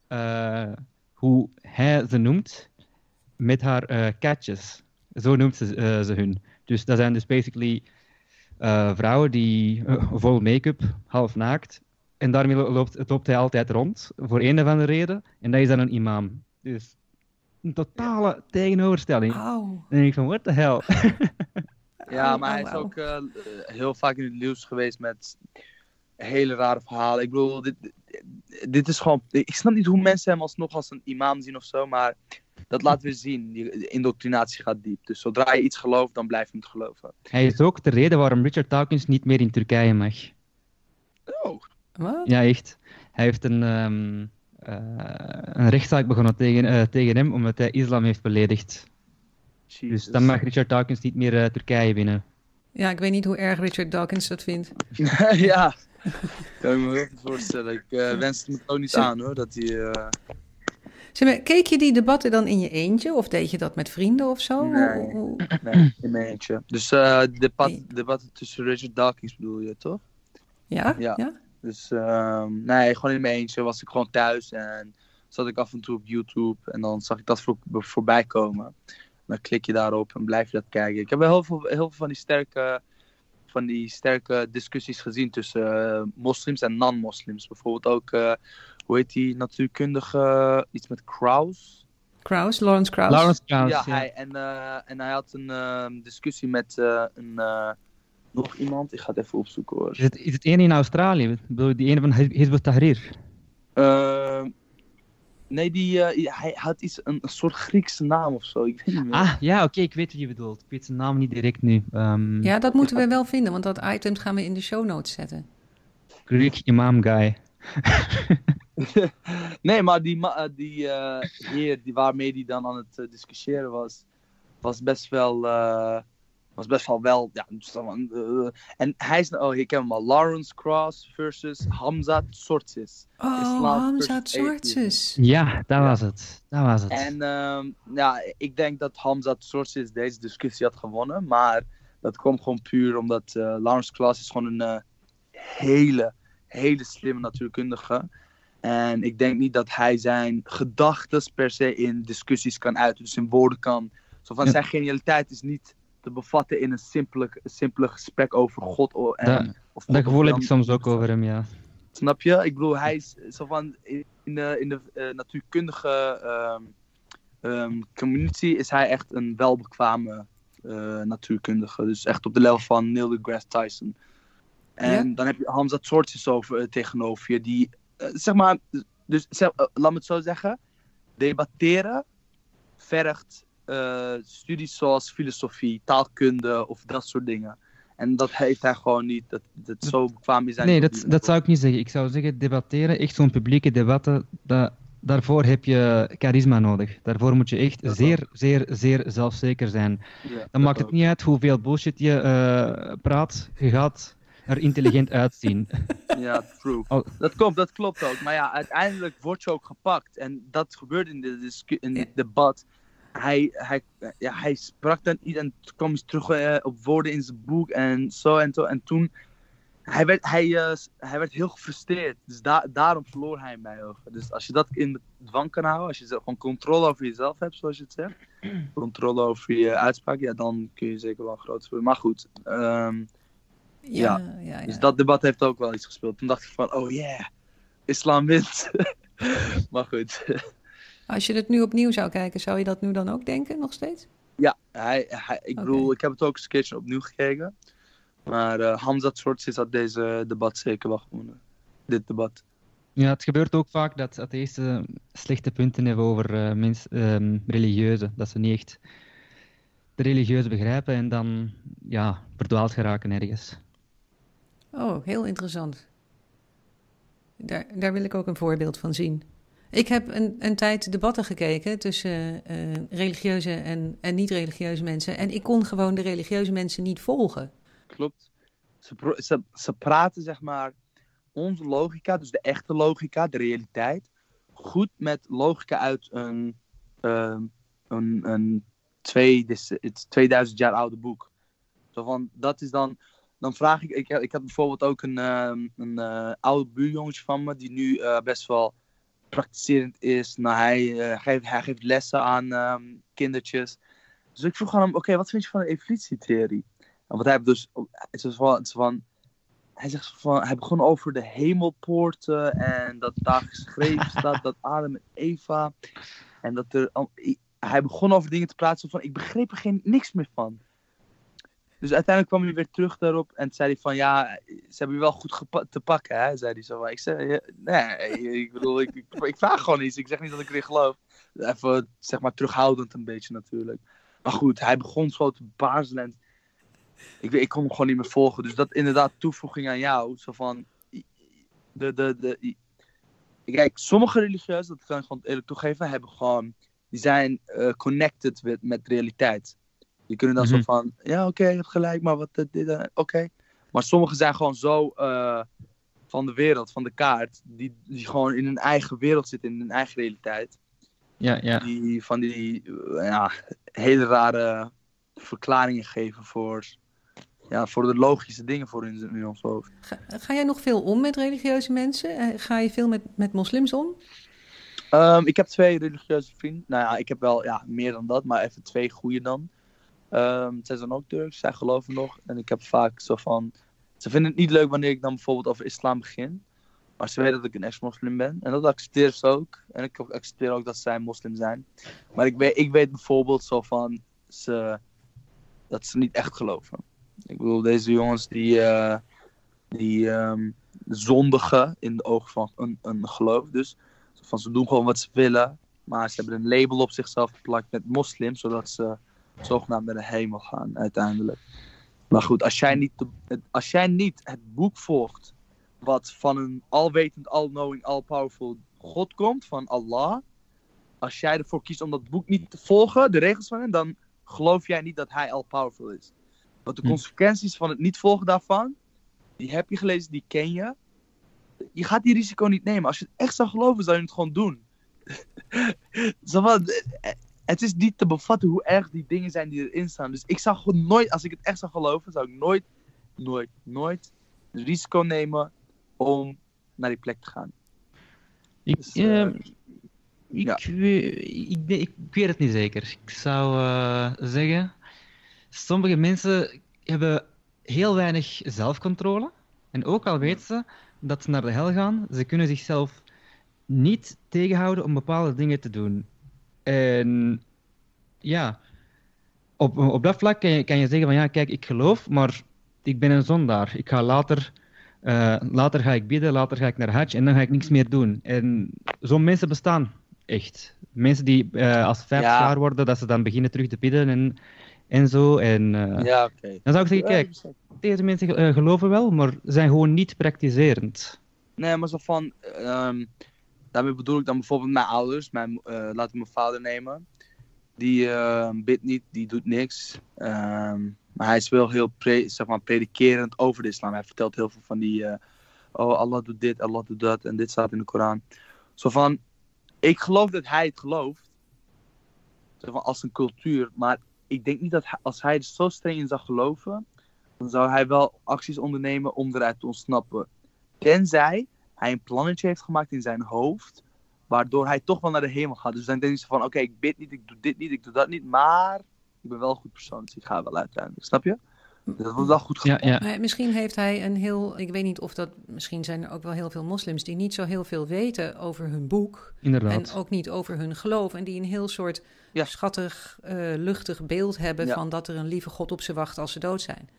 eh, hoe hij ze noemt, met haar eh katjes. Zo noemt ze, eh, ze hun. Dus dat zijn dus basically eh, vrouwen die vol make-up, half naakt. En daarmee lo- loopt, loopt hij altijd rond, voor een of andere reden. En dat is dan een imam. Dus een totale tegenoverstelling. Auw. Dan denk ik van, what the hell? Ja, maar hij is ook heel vaak in het nieuws geweest met hele rare verhalen. Ik bedoel, dit, dit is gewoon... Ik snap niet hoe mensen hem alsnog als een imam zien of zo, maar dat laat weer zien. Die- De indoctrinatie gaat diep. Dus zodra je iets gelooft, dan blijf je het geloven. Hij is ook de reden waarom Richard Dawkins niet meer in Turkije mag. Oh, Wat? Ja, echt. Hij heeft een, ehm, eh, een rechtszaak begonnen tegen, eh, tegen hem omdat hij islam heeft beledigd. Dus dan mag Richard Dawkins niet meer eh, Turkije binnen. Ja, ik weet niet hoe erg Richard Dawkins dat vindt. ja, kan ik me heel goed voorstellen. Ik eh, wens het me ook niet aan hoor, dat hij... Zeg maar, keek je die debatten dan in je eentje of deed je dat met vrienden of zo? Nee. In mijn eentje. Dus eh debat, debatten tussen Richard Dawkins bedoel je, toch? Ja? Ja. ja? Dus ehm, nee, gewoon in mijn eentje was ik gewoon thuis en zat ik af en toe op YouTube en dan zag ik dat voor, voorbij komen. Dan klik je daarop en blijf je dat kijken. Ik heb wel heel veel, heel veel van die sterke, van die sterke discussies gezien tussen eh, moslims en non-moslims. Bijvoorbeeld ook, eh, hoe heet die natuurkundige, iets met Krauss? Kraus, Lawrence Kraus. Lawrence Krauss, ja, ja. Hij, en, eh, en hij had een ehm, discussie met eh, een, eh, nog iemand. Ik ga het even opzoeken hoor. Is het, is het ene in Australië? Ik bedoel, Die ene van Hizb ut-Tahrir? Ehm, nee, die, eh, hij had iets, een, een soort Griekse naam of zo. Ik weet niet meer. Ah, ja, oké, ik weet wie je bedoelt. Ik weet zijn naam niet direct nu. Ehm Ja, dat moeten we wel vinden, want dat item gaan we in de show notes zetten. Greek Imam Guy. nee, maar die, ma- eh, die eh, heer die, waarmee hij dan aan het eh, discussiëren was, was best wel. eh, was best wel wel. Ja, en hij is. Oh, ik ken hem al. Lawrence Cross versus Hamza Tsortis. Oh, Islam Hamza. Ja, dat Ja. was het. Dat was het. En ehm, ja, ik denk dat Hamza Tsortis deze discussie had gewonnen. Maar dat komt gewoon puur omdat eh, Lawrence Klaas is gewoon een eh, hele, hele slimme natuurkundige. En ik denk niet dat hij zijn gedachten per se in discussies kan uiten. Dus in woorden kan. Zo van Ja. zijn genialiteit is niet te bevatten in een simpele, simpele gesprek over God. En, Dat- of dat gevoel heb ik soms ook over hem, ja. Snap je? Ik bedoel, hij is zo van in de, in de eh, natuurkundige ehm, ehm, community is hij echt een welbekwame eh, natuurkundige. Dus echt op de level van Neil deGrasse Tyson. En dan heb je Hamza Tsortis over eh, tegenover je, die zeg maar, dus zeg, eh, laat me het zo zeggen, debatteren vergt eh, studies zoals filosofie, taalkunde of dat soort dingen. En dat heeft hij gewoon niet. Dat, dat zo bekwaam is hij Nee, dat, dat zou ik niet zeggen. Ik zou zeggen, debatteren, echt zo'n publieke debatten, dat, daarvoor heb je charisma nodig. Daarvoor moet je echt Dat zeer, zeer, zeer zelfzeker zijn. Ja, Dan maakt het ook. niet uit hoeveel bullshit je eh, praat, je gaat er intelligent uitzien. Ja, true. Oh. Dat klopt, dat klopt ook. Maar ja, uiteindelijk word je ook gepakt. En dat gebeurde in, de in dit debat. Hij, hij, ja, hij sprak dan iets en toen kwam hij terug eh, op woorden in zijn boek en zo en zo. En toen, hij werd, hij, eh, hij werd heel gefrustreerd. Dus da- daarom verloor hij mij over. Dus als je dat in dwang kan houden, als je gewoon controle over jezelf hebt, zoals je het zegt. Controle over je uitspraak, ja, dan kun je zeker wel een groot. Maar goed, ehm, Ja, ja, ja. dus dat debat heeft ook wel iets gespeeld. Toen dacht ik van, oh yeah, islam wint. maar goed. Als je het nu opnieuw zou kijken, zou je dat nu dan ook denken, nog steeds? Ja, hij, hij, ik bedoel, ik heb het ook eens een keertje opnieuw gekeken. Maar eh Hamza Tsortsis had deze debat zeker wel gewonnen. Dit debat. Ja, het gebeurt ook vaak dat atheïsten slechte punten hebben over mens, ehm, religieuze. Dat ze niet echt de religieuze begrijpen en dan ja, verdwaald geraken ergens. Oh, heel interessant. Daar, daar wil ik ook een voorbeeld van zien. Ik heb een, een tijd debatten gekeken tussen eh, religieuze en, en niet-religieuze mensen. En ik kon gewoon de religieuze mensen niet volgen. Klopt. Ze, ze, praten zeg maar onze logica, dus de echte logica, de realiteit, goed met logica uit een, ehm, een, een twee, dis- het is 2000 jaar oude boek. Zo van, dat is dan, dan vraag ik, ik, ik had bijvoorbeeld ook een, ehm, een eh, oude buurjongetje van me, die nu eh, best wel praktiserend is. Nou, hij, eh, geeft, hij geeft lessen aan ehm, kindertjes. Dus ik vroeg aan hem, oké, wat vind je van de evolutietheorie? En wat hij dus, het is van, het is van, hij zegt van, hij begon over de hemelpoorten en dat daar geschreven staat dat Adam en Eva en dat er, hij begon over dingen te praten van, ik begreep er geen, niks meer van. Dus uiteindelijk kwam hij weer terug daarop en zei hij van, ja, ze hebben je wel goed te pakken, hè, zei hij zo. Ik zei, nee, ik bedoel, ik, ik, vraag gewoon iets, ik zeg niet dat ik erin geloof. Even, zeg maar, terughoudend een beetje natuurlijk. Maar goed, hij begon zo te baarzelen en ik, kon hem gewoon niet meer volgen. Dus dat inderdaad toevoeging aan jou. Zo van. De, de, de, kijk, sommige religieuzen, dat kan ik gewoon eerlijk toegeven, hebben gewoon. Die zijn eh, connected met realiteit. Die kunnen dan Mhm. zo van. Ja, oké, je hebt gelijk, maar wat. eh, dit, eh, oké. Maar sommigen zijn gewoon zo. eh, van de wereld, van de kaart. Die, die gewoon in hun eigen wereld zitten, in hun eigen realiteit. Ja, ja. Die van die ja, hele rare verklaringen geven voor, ja, voor de logische dingen voor in, in ons hoofd. Ga, ga jij nog veel om met religieuze mensen? Ga je veel met, met moslims om? Ehm, ik heb twee religieuze vrienden. Nou ja, ik heb wel ja, meer dan dat, maar even twee goede dan. Ehm zij zijn ook Turks, zij geloven nog. En ik heb vaak zo van. Ze vinden het niet leuk wanneer ik dan bijvoorbeeld over islam begin. Maar ze weten dat ik een ex-moslim ben. En dat accepteer ze ook. En ik accepteer ook dat zij moslim zijn. Maar ik weet, ik weet bijvoorbeeld zo van. Ze, dat ze niet echt geloven. Ik bedoel, deze jongens die. eh, die ehm, zondigen in de ogen van een, een geloof. Dus van, ze doen gewoon wat ze willen. Maar ze hebben een label op zichzelf geplakt met moslim. Zodat ze zogenaamd naar de hemel gaan uiteindelijk. Maar goed, als jij niet, de- het- als jij niet het boek volgt. Wat van een alwetend, all-knowing, all-powerful God komt. Van Allah. Als jij ervoor kiest om dat boek niet te volgen. De regels van hem. Dan geloof jij niet dat hij all-powerful is. Want de Hm. consequenties van het niet volgen daarvan. Die heb je gelezen, die ken je. Je gaat die risico niet nemen. Als je het echt zou geloven, zou je het gewoon doen. Zo van, eh, het is niet te bevatten hoe erg die dingen zijn die erin staan. Dus ik zou gewoon nooit, als ik het echt zou geloven, zou ik nooit, nooit, nooit risico nemen om naar die plek te gaan. Ik, Dus, eh, eh, ik, ja. weet, ik, ik, ik weet het niet zeker. Ik zou eh, zeggen, sommige mensen hebben heel weinig zelfcontrole. En ook al weten ze dat ze naar de hel gaan, ze kunnen zichzelf niet tegenhouden om bepaalde dingen te doen. En ja, op, op dat vlak kan je, kan je zeggen van ja, kijk, ik geloof, maar ik ben een zondaar. Ik ga later, eh, later ga ik bidden, later ga ik naar Hajj en dan ga ik niks meer doen. En zo'n mensen bestaan echt. Mensen die eh, als ze vijf Ja. jaar worden, dat ze dan beginnen terug te bidden en, en zo. En eh, Ja, oké. dan zou ik zeggen, kijk, deze mensen eh, geloven wel, maar zijn gewoon niet praktiserend. Nee, maar zo van. ehm, daarmee bedoel ik dan bijvoorbeeld mijn ouders. Mijn, eh, laten we mijn vader nemen. Die eh, bidt niet, die doet niks. Ehm, maar hij is wel heel zeg maar, predikerend over de islam. Hij vertelt heel veel van die. eh, oh, Allah doet dit, Allah doet dat. En dit staat in de Koran. Zo van. Ik geloof dat hij het gelooft. Zo van, als een cultuur. Maar ik denk niet dat als hij er zo streng in zou geloven. Dan zou hij wel acties ondernemen om eruit te ontsnappen. Tenzij hij een plannetje heeft gemaakt in zijn hoofd. Waardoor hij toch wel naar de hemel gaat. Dus dan denkt hij van: oké, ik bid niet, ik doe dit niet, ik doe dat niet. Maar ik ben wel een goed persoon, dus ik ga wel uiteindelijk. Snap je? Dat wordt wel goed Ja, gedaan. ja. Misschien heeft hij een heel. Ik weet niet of dat. Misschien zijn er ook wel heel veel moslims die niet zo heel veel weten over hun boek. inderdaad. En ook niet over hun geloof. En die een heel soort Ja. schattig, eh, luchtig beeld hebben Ja. van dat er een lieve God op ze wacht als ze dood zijn.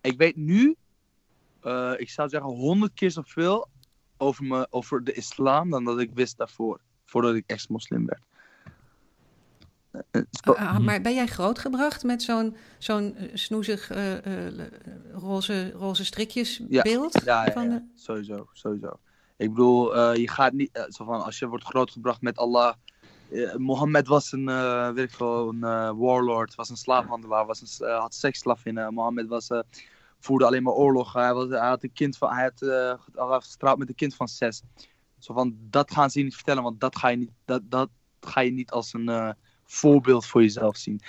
Ik weet nu, eh, ik zou zeggen, honderd keer zoveel over, me, over de islam dan dat ik wist daarvoor. Voordat ik ex-moslim werd. Eh, eh, Ah, ah, maar ben jij grootgebracht met zo'n zo'n eh, snoezig roze, roze strikjes Ja. beeld? Ja, ja, van ja. de- sowieso, sowieso. Ik bedoel, je gaat niet, zo van, als je wordt grootgebracht met Allah. Mohammed was een, weet ik veel, een warlord, was een slaafhandelaar, was een, had seksslavinnen. Mohammed was, voerde alleen maar oorlog. Hij, was, hij had een kind van, hij had, was getrouwd met een kind van zes. Zo van, dat gaan ze je niet vertellen, want dat ga je niet, dat, dat ga je niet als een eh, voorbeeld voor jezelf zien.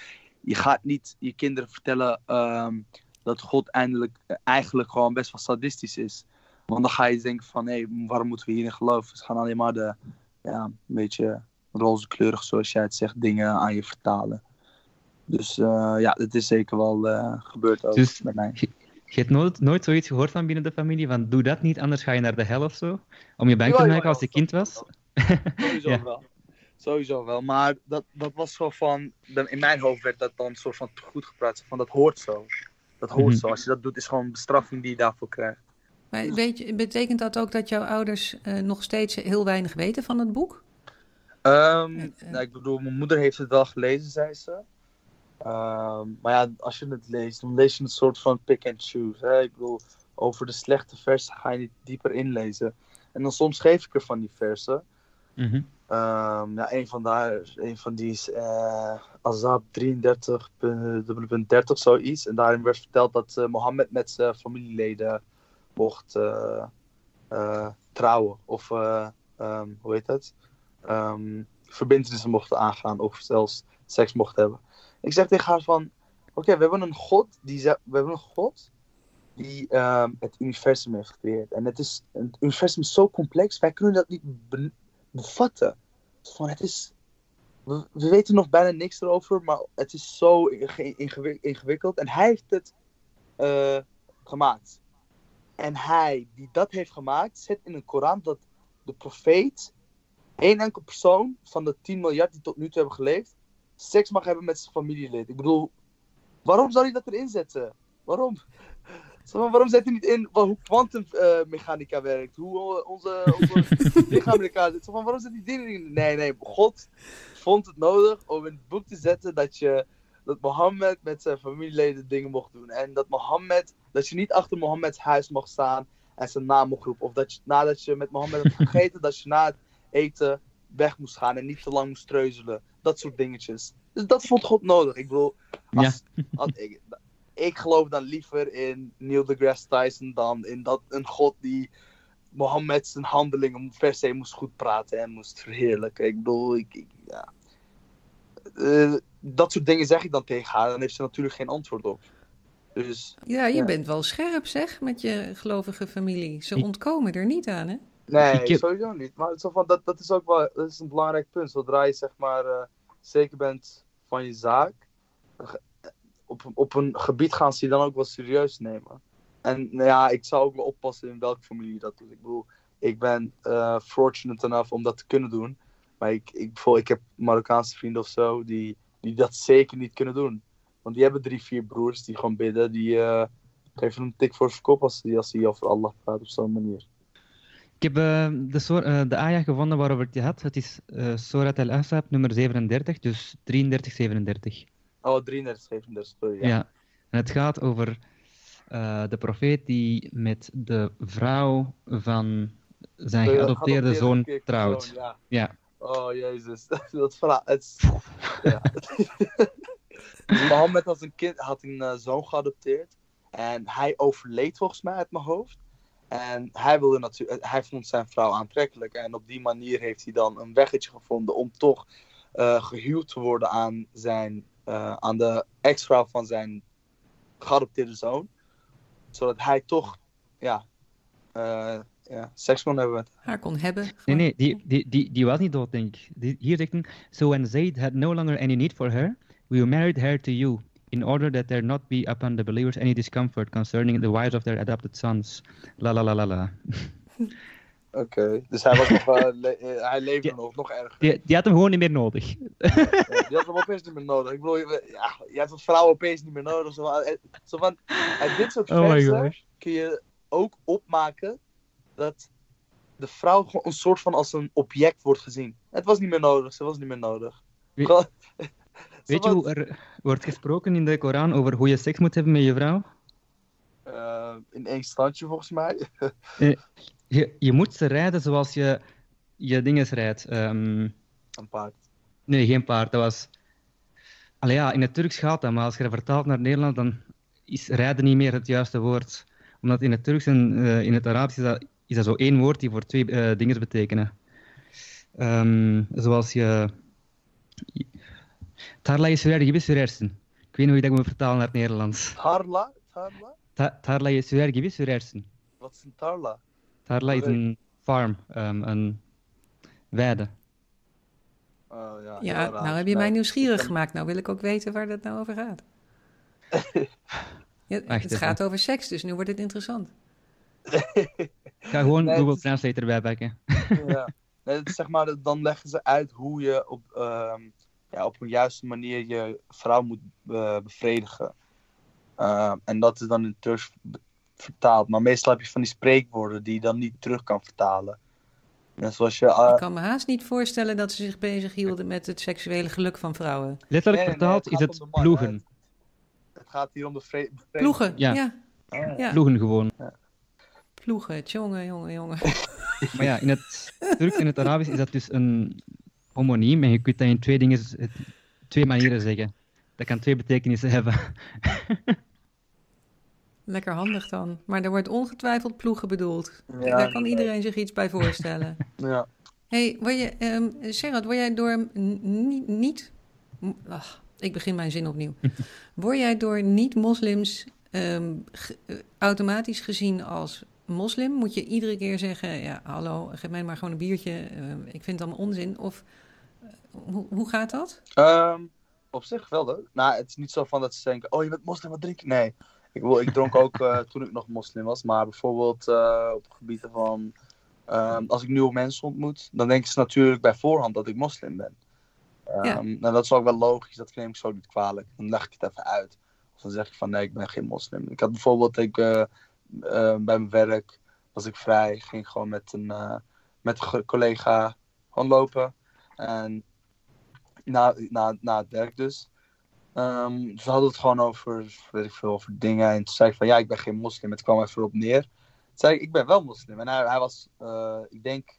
Je gaat niet je kinderen vertellen ehm, dat God eindelijk, eigenlijk gewoon best wel sadistisch is. Want dan ga je denken van, hé, waarom moeten we hierin geloven? Ze gaan alleen maar de, ja, een beetje rozekleurig, zoals jij het zegt, dingen aan je vertalen. Dus eh, ja, het is zeker wel gebeurd ook Dus- met mij. Je hebt nooit, nooit zoiets gehoord van binnen de familie, van doe dat niet, anders ga je naar de hel of zo? Om je bang te maken als je kind was? Sowieso Ja. wel. Sowieso wel. Maar dat, dat was zo van, in mijn hoofd werd dat dan soort van goed gepraat. Van dat hoort zo. Dat hoort Mhm. zo. Als je dat doet, is gewoon een bestraffing die je daarvoor krijgt. Maar weet je, betekent dat ook dat jouw ouders eh, nog steeds heel weinig weten van het boek? Ehm, eh, nou, ik bedoel, mijn moeder heeft het wel gelezen, zei ze. Ehm, maar ja, als je het leest, dan lees je een soort van pick and choose. Hè? Ik bedoel, over de slechte versen ga je niet dieper inlezen. En dan soms geef ik er van die versen. Ja, een van, daar, een van die is eh Azab 33, punt- punt 30, zoiets. En daarin werd verteld dat eh, Mohammed met zijn familieleden mocht eh, trouwen. Of, ehm, hoe heet dat? Verbindenissen mochten aangaan of zelfs seks mochten hebben. Ik zeg tegen haar van, oké, we hebben een God die we hebben een God die ehm, het universum heeft gecreëerd. En het, is, universum is zo complex, wij kunnen dat niet bevatten. Van, het is, we, weten nog bijna niks erover, maar het is zo ingewikkeld. En hij heeft het uh, gemaakt. En hij, die dat heeft gemaakt, zet in een Koran dat de profeet, één enkel persoon van de 10 miljard die tot nu toe hebben geleefd, seks mag hebben met zijn familielid. Ik bedoel, waarom zou hij dat erin zetten? Waarom? waarom zet hij niet in hoe kwantummechanica werkt? Hoe onze, onze lichaam in elkaar zit? waarom zet hij die in? Nee, nee. God vond het nodig om in het boek te zetten dat je dat Mohammed met zijn familieleden dingen mocht doen. En dat Mohammed, dat je niet achter Mohammeds huis mocht staan en zijn naam mocht roepen. Of dat je nadat je met Mohammed hebt gegeten, dat je na het eten weg moest gaan en niet te lang moest treuzelen. Dat soort dingetjes. Dus dat vond God nodig. Ik bedoel, als, ik, ik geloof dan liever in Neil deGrasse Tyson dan in dat een God die Mohammed zijn handelingen per se moest goed praten en moest verheerlijken. Ik bedoel, ik, ja. Uh, dat soort dingen zeg ik dan tegen haar. Dan heeft ze natuurlijk geen antwoord op. Dus, ja, je bent wel scherp zeg, met je gelovige familie. Ze ontkomen er niet aan, hè? Nee, sowieso niet. Maar zo van, dat, dat is ook wel dat is een belangrijk punt. Zodra je zeg maar uh, zeker bent van je zaak, op, op een gebied gaan ze je dan ook wel serieus nemen. En nou ja, ik zou ook wel oppassen in welke familie je dat doet. Ik bedoel, ik ben uh, fortunate enough om dat te kunnen doen. Maar ik, ik, ik heb Marokkaanse vrienden of zo die die dat zeker niet kunnen doen. Want die hebben drie, vier broers die gewoon bidden. Die uh, geven een tik voor kop als die, als die over Allah praat op zo'n manier. Ik heb uh, de, uh, de ayah gevonden waarover het je had. Het is uh, Surat al-Ahzab nummer 37, dus 33, 37. Oh, 33, 37, sorry. Ja. ja. En het gaat over de profeet die met de vrouw van zijn geadopteerde zoon trouwt. ja. ja. Oh jezus, dat verhaal. Het, ja. Mohammed als een kind had een zoon geadopteerd. En hij overleed volgens mij uit mijn hoofd. En hij, wilde natuurlijk, hij vond zijn vrouw aantrekkelijk. En op die manier heeft hij dan een weggetje gevonden om toch uh, gehuwd te worden aan, zijn, uh, aan de ex-vrouw van zijn geadopteerde zoon. Zodat hij toch ja, ja, seks kon hebben met haar. kon hebben. Nee, nee, die, die, die, die was niet dood, denk ik. hier zegt hij, so when Zayd had no longer any need for her, we married her to you, in order that there not be upon the believers any discomfort concerning the wives of their adopted sons. La la la la la. Oké, dus hij, was nog, uh, le uh, hij leefde nog, nog erger. Die, die, had hem gewoon niet meer nodig. ja, die had hem opeens niet meer nodig. Ik bedoel, ja, je hebt als vrouw opeens niet meer nodig. Zo van, zo van uit dit soort oh versen kun je ook opmaken dat de vrouw gewoon een soort van als een object wordt gezien. Het was niet meer nodig, ze was niet meer nodig. Weet, weet je hoe er wordt gesproken in de Koran over hoe je seks moet hebben met je vrouw? Uh, in één standje volgens mij. Eh, je, je moet ze rijden zoals je je dingen rijdt. Um... Een paard. Nee, geen paard. Dat was... Allee, ja, in het Turks gaat dat, maar als je dat vertaalt naar Nederland, dan is rijden niet meer het juiste woord. Omdat in het Turks en uh, in het Arabisch is dat is dat zo één woord die voor twee uh, dingen betekenen. Um, zoals je... Tarla is weer gibi sürersin. Ik weet niet hoe je dat moet vertalen naar het Nederlands. Tarla? Tarla? Ta tarla is weer gibi sürersin. Wat is een tarla? Tarla is een farm, um, een weide. Oh, ja, ja nou heb je mij nieuwsgierig gemaakt. Nou wil ik ook weten waar dat nou over gaat. ja, het gaat over seks, dus nu wordt het interessant. ga gewoon Google Translate erbij pakken. ja. Nee, zeg maar, dan leggen ze uit hoe je op, uh, ja, op een juiste manier je vrouw moet uh, bevredigen. Uh, en dat is dan in Turks vertaald. Maar meestal heb je van die spreekwoorden die je dan niet terug kan vertalen. Net zoals je, uh... Ik kan me haast niet voorstellen dat ze zich bezig hielden met het seksuele geluk van vrouwen. Letterlijk vertaald is het ploegen. Het gaat hier om de Ploegen, ja. ja. ja. Ploegen gewoon. Ja ploegen. Jongen, jongen, jongen. maar ja, in het Turks en het Arabisch is dat dus een homoniem. En je kunt dat in twee, dingen, twee manieren zeggen. Dat kan twee betekenissen hebben. Lekker handig dan. Maar er wordt ongetwijfeld ploegen bedoeld. Daar kan iedereen zich iets bij voorstellen. Ja. hey, word je, um, Gerard, word jij door niet... ach, ik begin mijn zin opnieuw. word jij door niet-moslims um, automatisch gezien als moslim? Moet je iedere keer zeggen, ja, hallo, geef mij maar gewoon een biertje. Uh, ik vind het allemaal onzin. Of hoe, hoe gaat dat? Um, op zich wel, hoor. Nou, het is niet zo van dat ze denken, oh, je bent moslim, wat drink je? Nee. Ik, ik dronk ook uh, toen ik nog moslim was. Maar bijvoorbeeld uh, op gebieden van... Um, als ik nieuwe mensen ontmoet, dan denken ze natuurlijk bij voorhand dat ik moslim ben. Um, ja. Nou, dat is ook wel logisch, dat neem ik zo niet kwalijk. Dan leg ik het even uit. Of dan zeg ik van nee, ik ben geen moslim. Ik had bijvoorbeeld, ik, uh, uh, bij mijn werk was ik vrij, ging gewoon met een, met een collega gewoon lopen. En na, na, na het werk dus. Um, we hadden het gewoon over, weet ik veel, over dingen. En toen zei ik van ja, ik ben geen moslim. Het kwam even op neer. Toen zei ik, ik ben wel moslim. En hij, hij was, ik denk,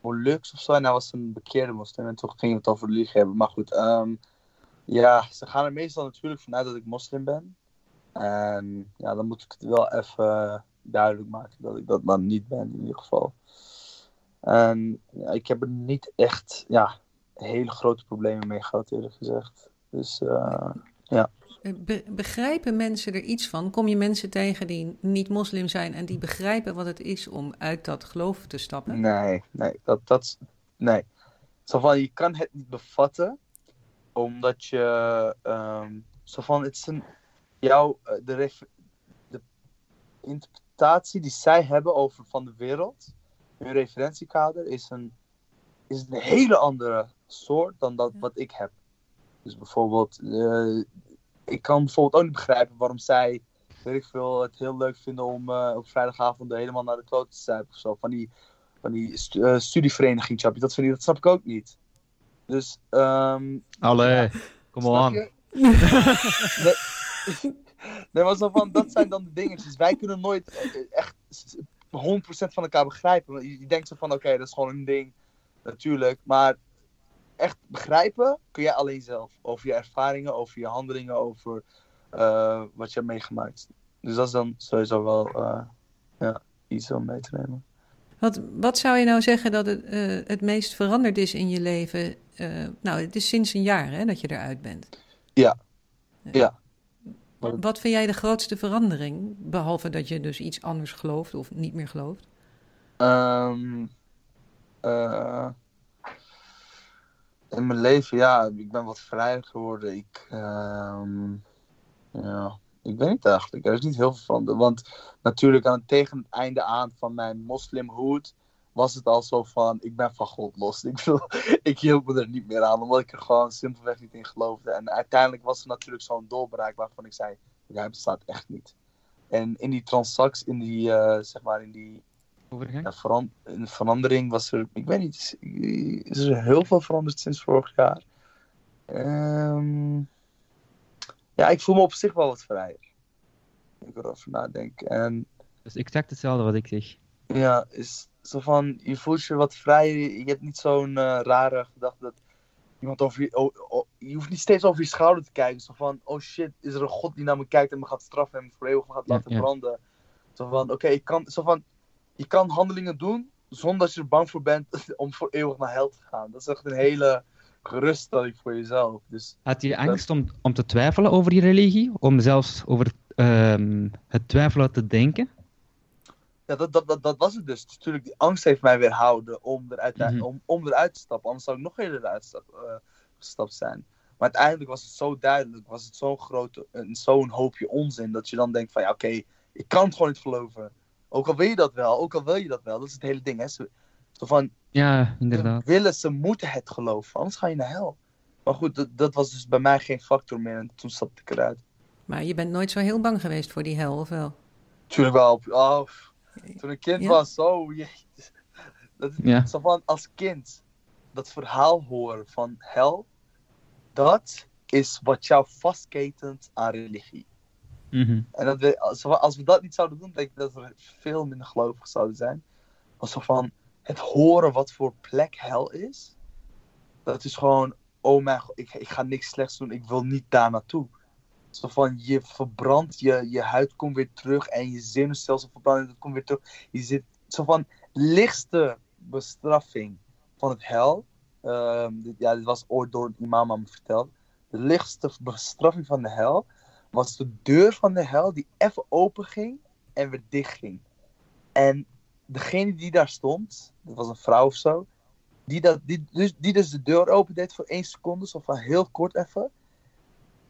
Molux of zo. En hij was een bekeerde moslim. En toen gingen we het over religie hebben. Maar goed, um, ja, ze gaan er meestal natuurlijk vanuit dat ik moslim ben. En ja, dan moet ik het wel even duidelijk maken dat ik dat dan niet ben in ieder geval. En ik heb er niet echt ja, hele grote problemen mee gehad eerlijk gezegd. Dus uh, ja. Be begrijpen mensen er iets van? Kom je mensen tegen die niet moslim zijn en die begrijpen wat het is om uit dat geloof te stappen? Nee, nee, dat, dat, nee. Zo van, je kan het niet bevatten, omdat je, um, zo van, het is een, jouw, eh, de, de interpretatie die zij hebben over van de wereld, hun referentiekader, is een, is een hele andere soort dan dat wat ik heb. Dus bijvoorbeeld, uh, ik kan bijvoorbeeld ook niet begrijpen waarom zij, weet ik veel, het heel leuk vinden om uh, op vrijdagavond helemaal naar de kloot te zijn of zo. Van die, van die stu uh, studievereniging, dat, vind ik, dat snap ik ook niet. Dus, um, Allee, ja, kom aan. nee, nee, maar zo van, dat zijn dan de dingetjes. Wij kunnen nooit echt 100% van elkaar begrijpen. Je, je denkt zo van, oké, okay, dat is gewoon een ding, natuurlijk. Maar echt begrijpen kun jij alleen zelf. Over je ervaringen, over je handelingen, over uh, wat je hebt meegemaakt. Dus dat is dan sowieso wel uh, ja, iets om mee te nemen. Wat, wat zou je nou zeggen dat het, uh, het meest veranderd is in je leven? nou, het is sinds een jaar hè, dat je eruit bent. Ja, ja. Wat vind jij de grootste verandering? Behalve dat je dus iets anders gelooft of niet meer gelooft? Um, in mijn leven, ja, ik ben wat vrijer geworden. Ik, um, ja, ik weet niet eigenlijk. Er is niet heel veel van. Want natuurlijk aan het, tegen het einde aan van mijn moslimhoed was het al zo van, ik ben van God los. Ik, ik hield me er niet meer aan, omdat ik er gewoon simpelweg niet in geloofde. En uiteindelijk was er natuurlijk zo'n doorbraak waarvan ik zei, jij bestaat echt niet. En in die transactie, in die, uh, zeg maar, in die ja, veran een verandering was er, ik weet niet, is er heel veel veranderd sinds vorig jaar. Um, ja, ik voel me op zich wel wat vrijer. Ik erover nadenk. En, dus exact hetzelfde wat ik zeg. Ja, is zo van, je voelt je wat vrijer. Je hebt niet zo'n uh, rare gedachte dat iemand over je, oh, oh, je hoeft niet steeds over je schouder te kijken. Zo van, oh shit, is er een god die naar me kijkt en me gaat straffen en me voor eeuwig gaat laten ja, ja. branden. Zo van, oké, okay, ik kan, zo van, je kan handelingen doen zonder dat je er bang voor bent om voor eeuwig naar hel te gaan. Dat is echt een hele geruststelling voor jezelf. Dus, Had je angst om, om te twijfelen over je religie? Om zelfs over um, het twijfelen te denken? Ja, dat, dat, dat, dat was het dus. Natuurlijk, die angst heeft mij weerhouden om eruit, mm -hmm. om, om eruit te stappen. Anders zou ik nog eerder eruit stap, uh, gestapt zijn. Maar uiteindelijk was het zo duidelijk, was het zo'n grote, zo'n hoopje onzin, dat je dan denkt van ja, oké, okay, ik kan het gewoon niet geloven. Ook al wil je dat wel, ook al wil je dat wel, dat is het hele ding. Hè? Zo, van, ja, inderdaad. Willen ze moeten het geloven, anders ga je naar hel. Maar goed, dat, dat was dus bij mij geen factor meer en toen stapte ik eruit. Maar je bent nooit zo heel bang geweest voor die hel, of wel? Tuurlijk wel. Oh, toen ik kind ja? was, oh jee. Dat, ja. Zo van, als kind, dat verhaal horen van hel, dat is wat jou vastketent aan religie. -hmm. En dat we, als, we, als we dat niet zouden doen, denk ik dat we veel minder gelovig zouden zijn. Zo van het horen wat voor plek hel is, dat is gewoon, oh mijn god, ik, ik ga niks slechts doen, ik wil niet daar naartoe. Zo van, je verbrandt, je, je huid komt weer terug en je zenuwstelsel verbrandt, dat komt weer terug. Je zit, zo van, lichtste bestraffing van het hel. ehm, dit, ja, dit was ooit door een imam aan me verteld. De lichtste bestraffing van de hel was de deur van de hel die even open ging en weer dicht ging. En degene die daar stond, dat was een vrouw of zo, die, dat, die, dus, die dus de deur open deed voor één seconde, zo van heel kort even.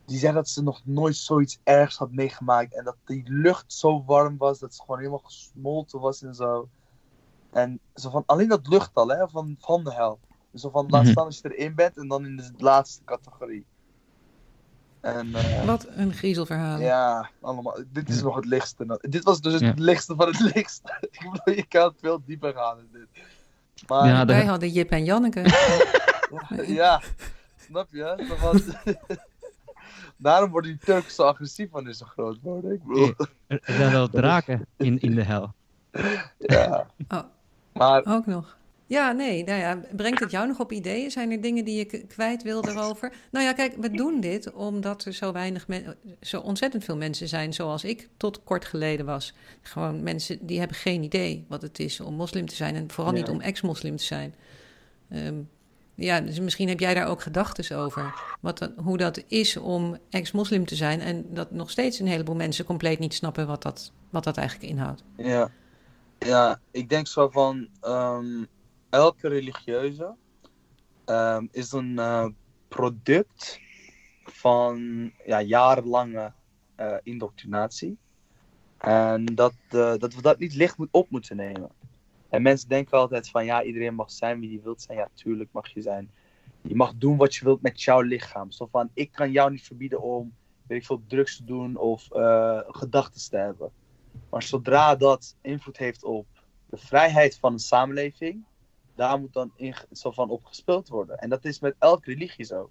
Die zei dat ze nog nooit zoiets ergs had meegemaakt. En dat die lucht zo warm was, dat ze gewoon helemaal gesmolten was en zo. En zo van, alleen dat lucht al, hè, van, van de hel. Dus zo van, laat Mhm. staan als je erin bent en dan in de laatste categorie. En eh, Wat een griezelverhaal. ja, allemaal. Dit is nog het lichtste. Nou, Dit was dus het Ja. lichtste van het lichtste. Ik bedoel, je kan veel dieper gaan in dit. Maar Ja, ja, Wij hadden Jip en Janneke. snap je? Zo van- Daarom worden die Turken zo agressief wanneer ze groot worden. Ik bedoel, Er er zijn wel draken in, in de hel. ja. Oh. Maar Ook nog. Ja, nee, nou ja, brengt het jou nog op ideeën? Zijn er dingen die je kwijt wil daarover? Nou ja, kijk, we doen dit omdat er zo weinig zo ontzettend veel mensen zijn zoals ik tot kort geleden was. Gewoon mensen die hebben geen idee wat het is om moslim te zijn en vooral niet om ex-moslim te zijn. Ehm, ja, dus misschien heb jij daar ook gedachten over. Wat hoe dat is om ex-moslim te zijn en dat nog steeds een heleboel mensen compleet niet snappen wat dat, wat dat eigenlijk inhoudt. ja. ja, ik denk zo van ehm, elke religieuze ehm, is een eh, product van ja, jarenlange eh, indoctrinatie. En dat, eh, dat we dat niet licht moet, op moeten nemen. En mensen denken altijd van ja, iedereen mag zijn wie die wilt zijn. Ja, tuurlijk mag je zijn. Je mag doen wat je wilt met jouw lichaam. Zo van, ik kan jou niet verbieden om, weet ik veel, drugs te doen of eh gedachten te hebben. Maar zodra dat invloed heeft op de vrijheid van een samenleving, daar moet dan in, zo van op gespeeld worden. En dat is met elke religie zo.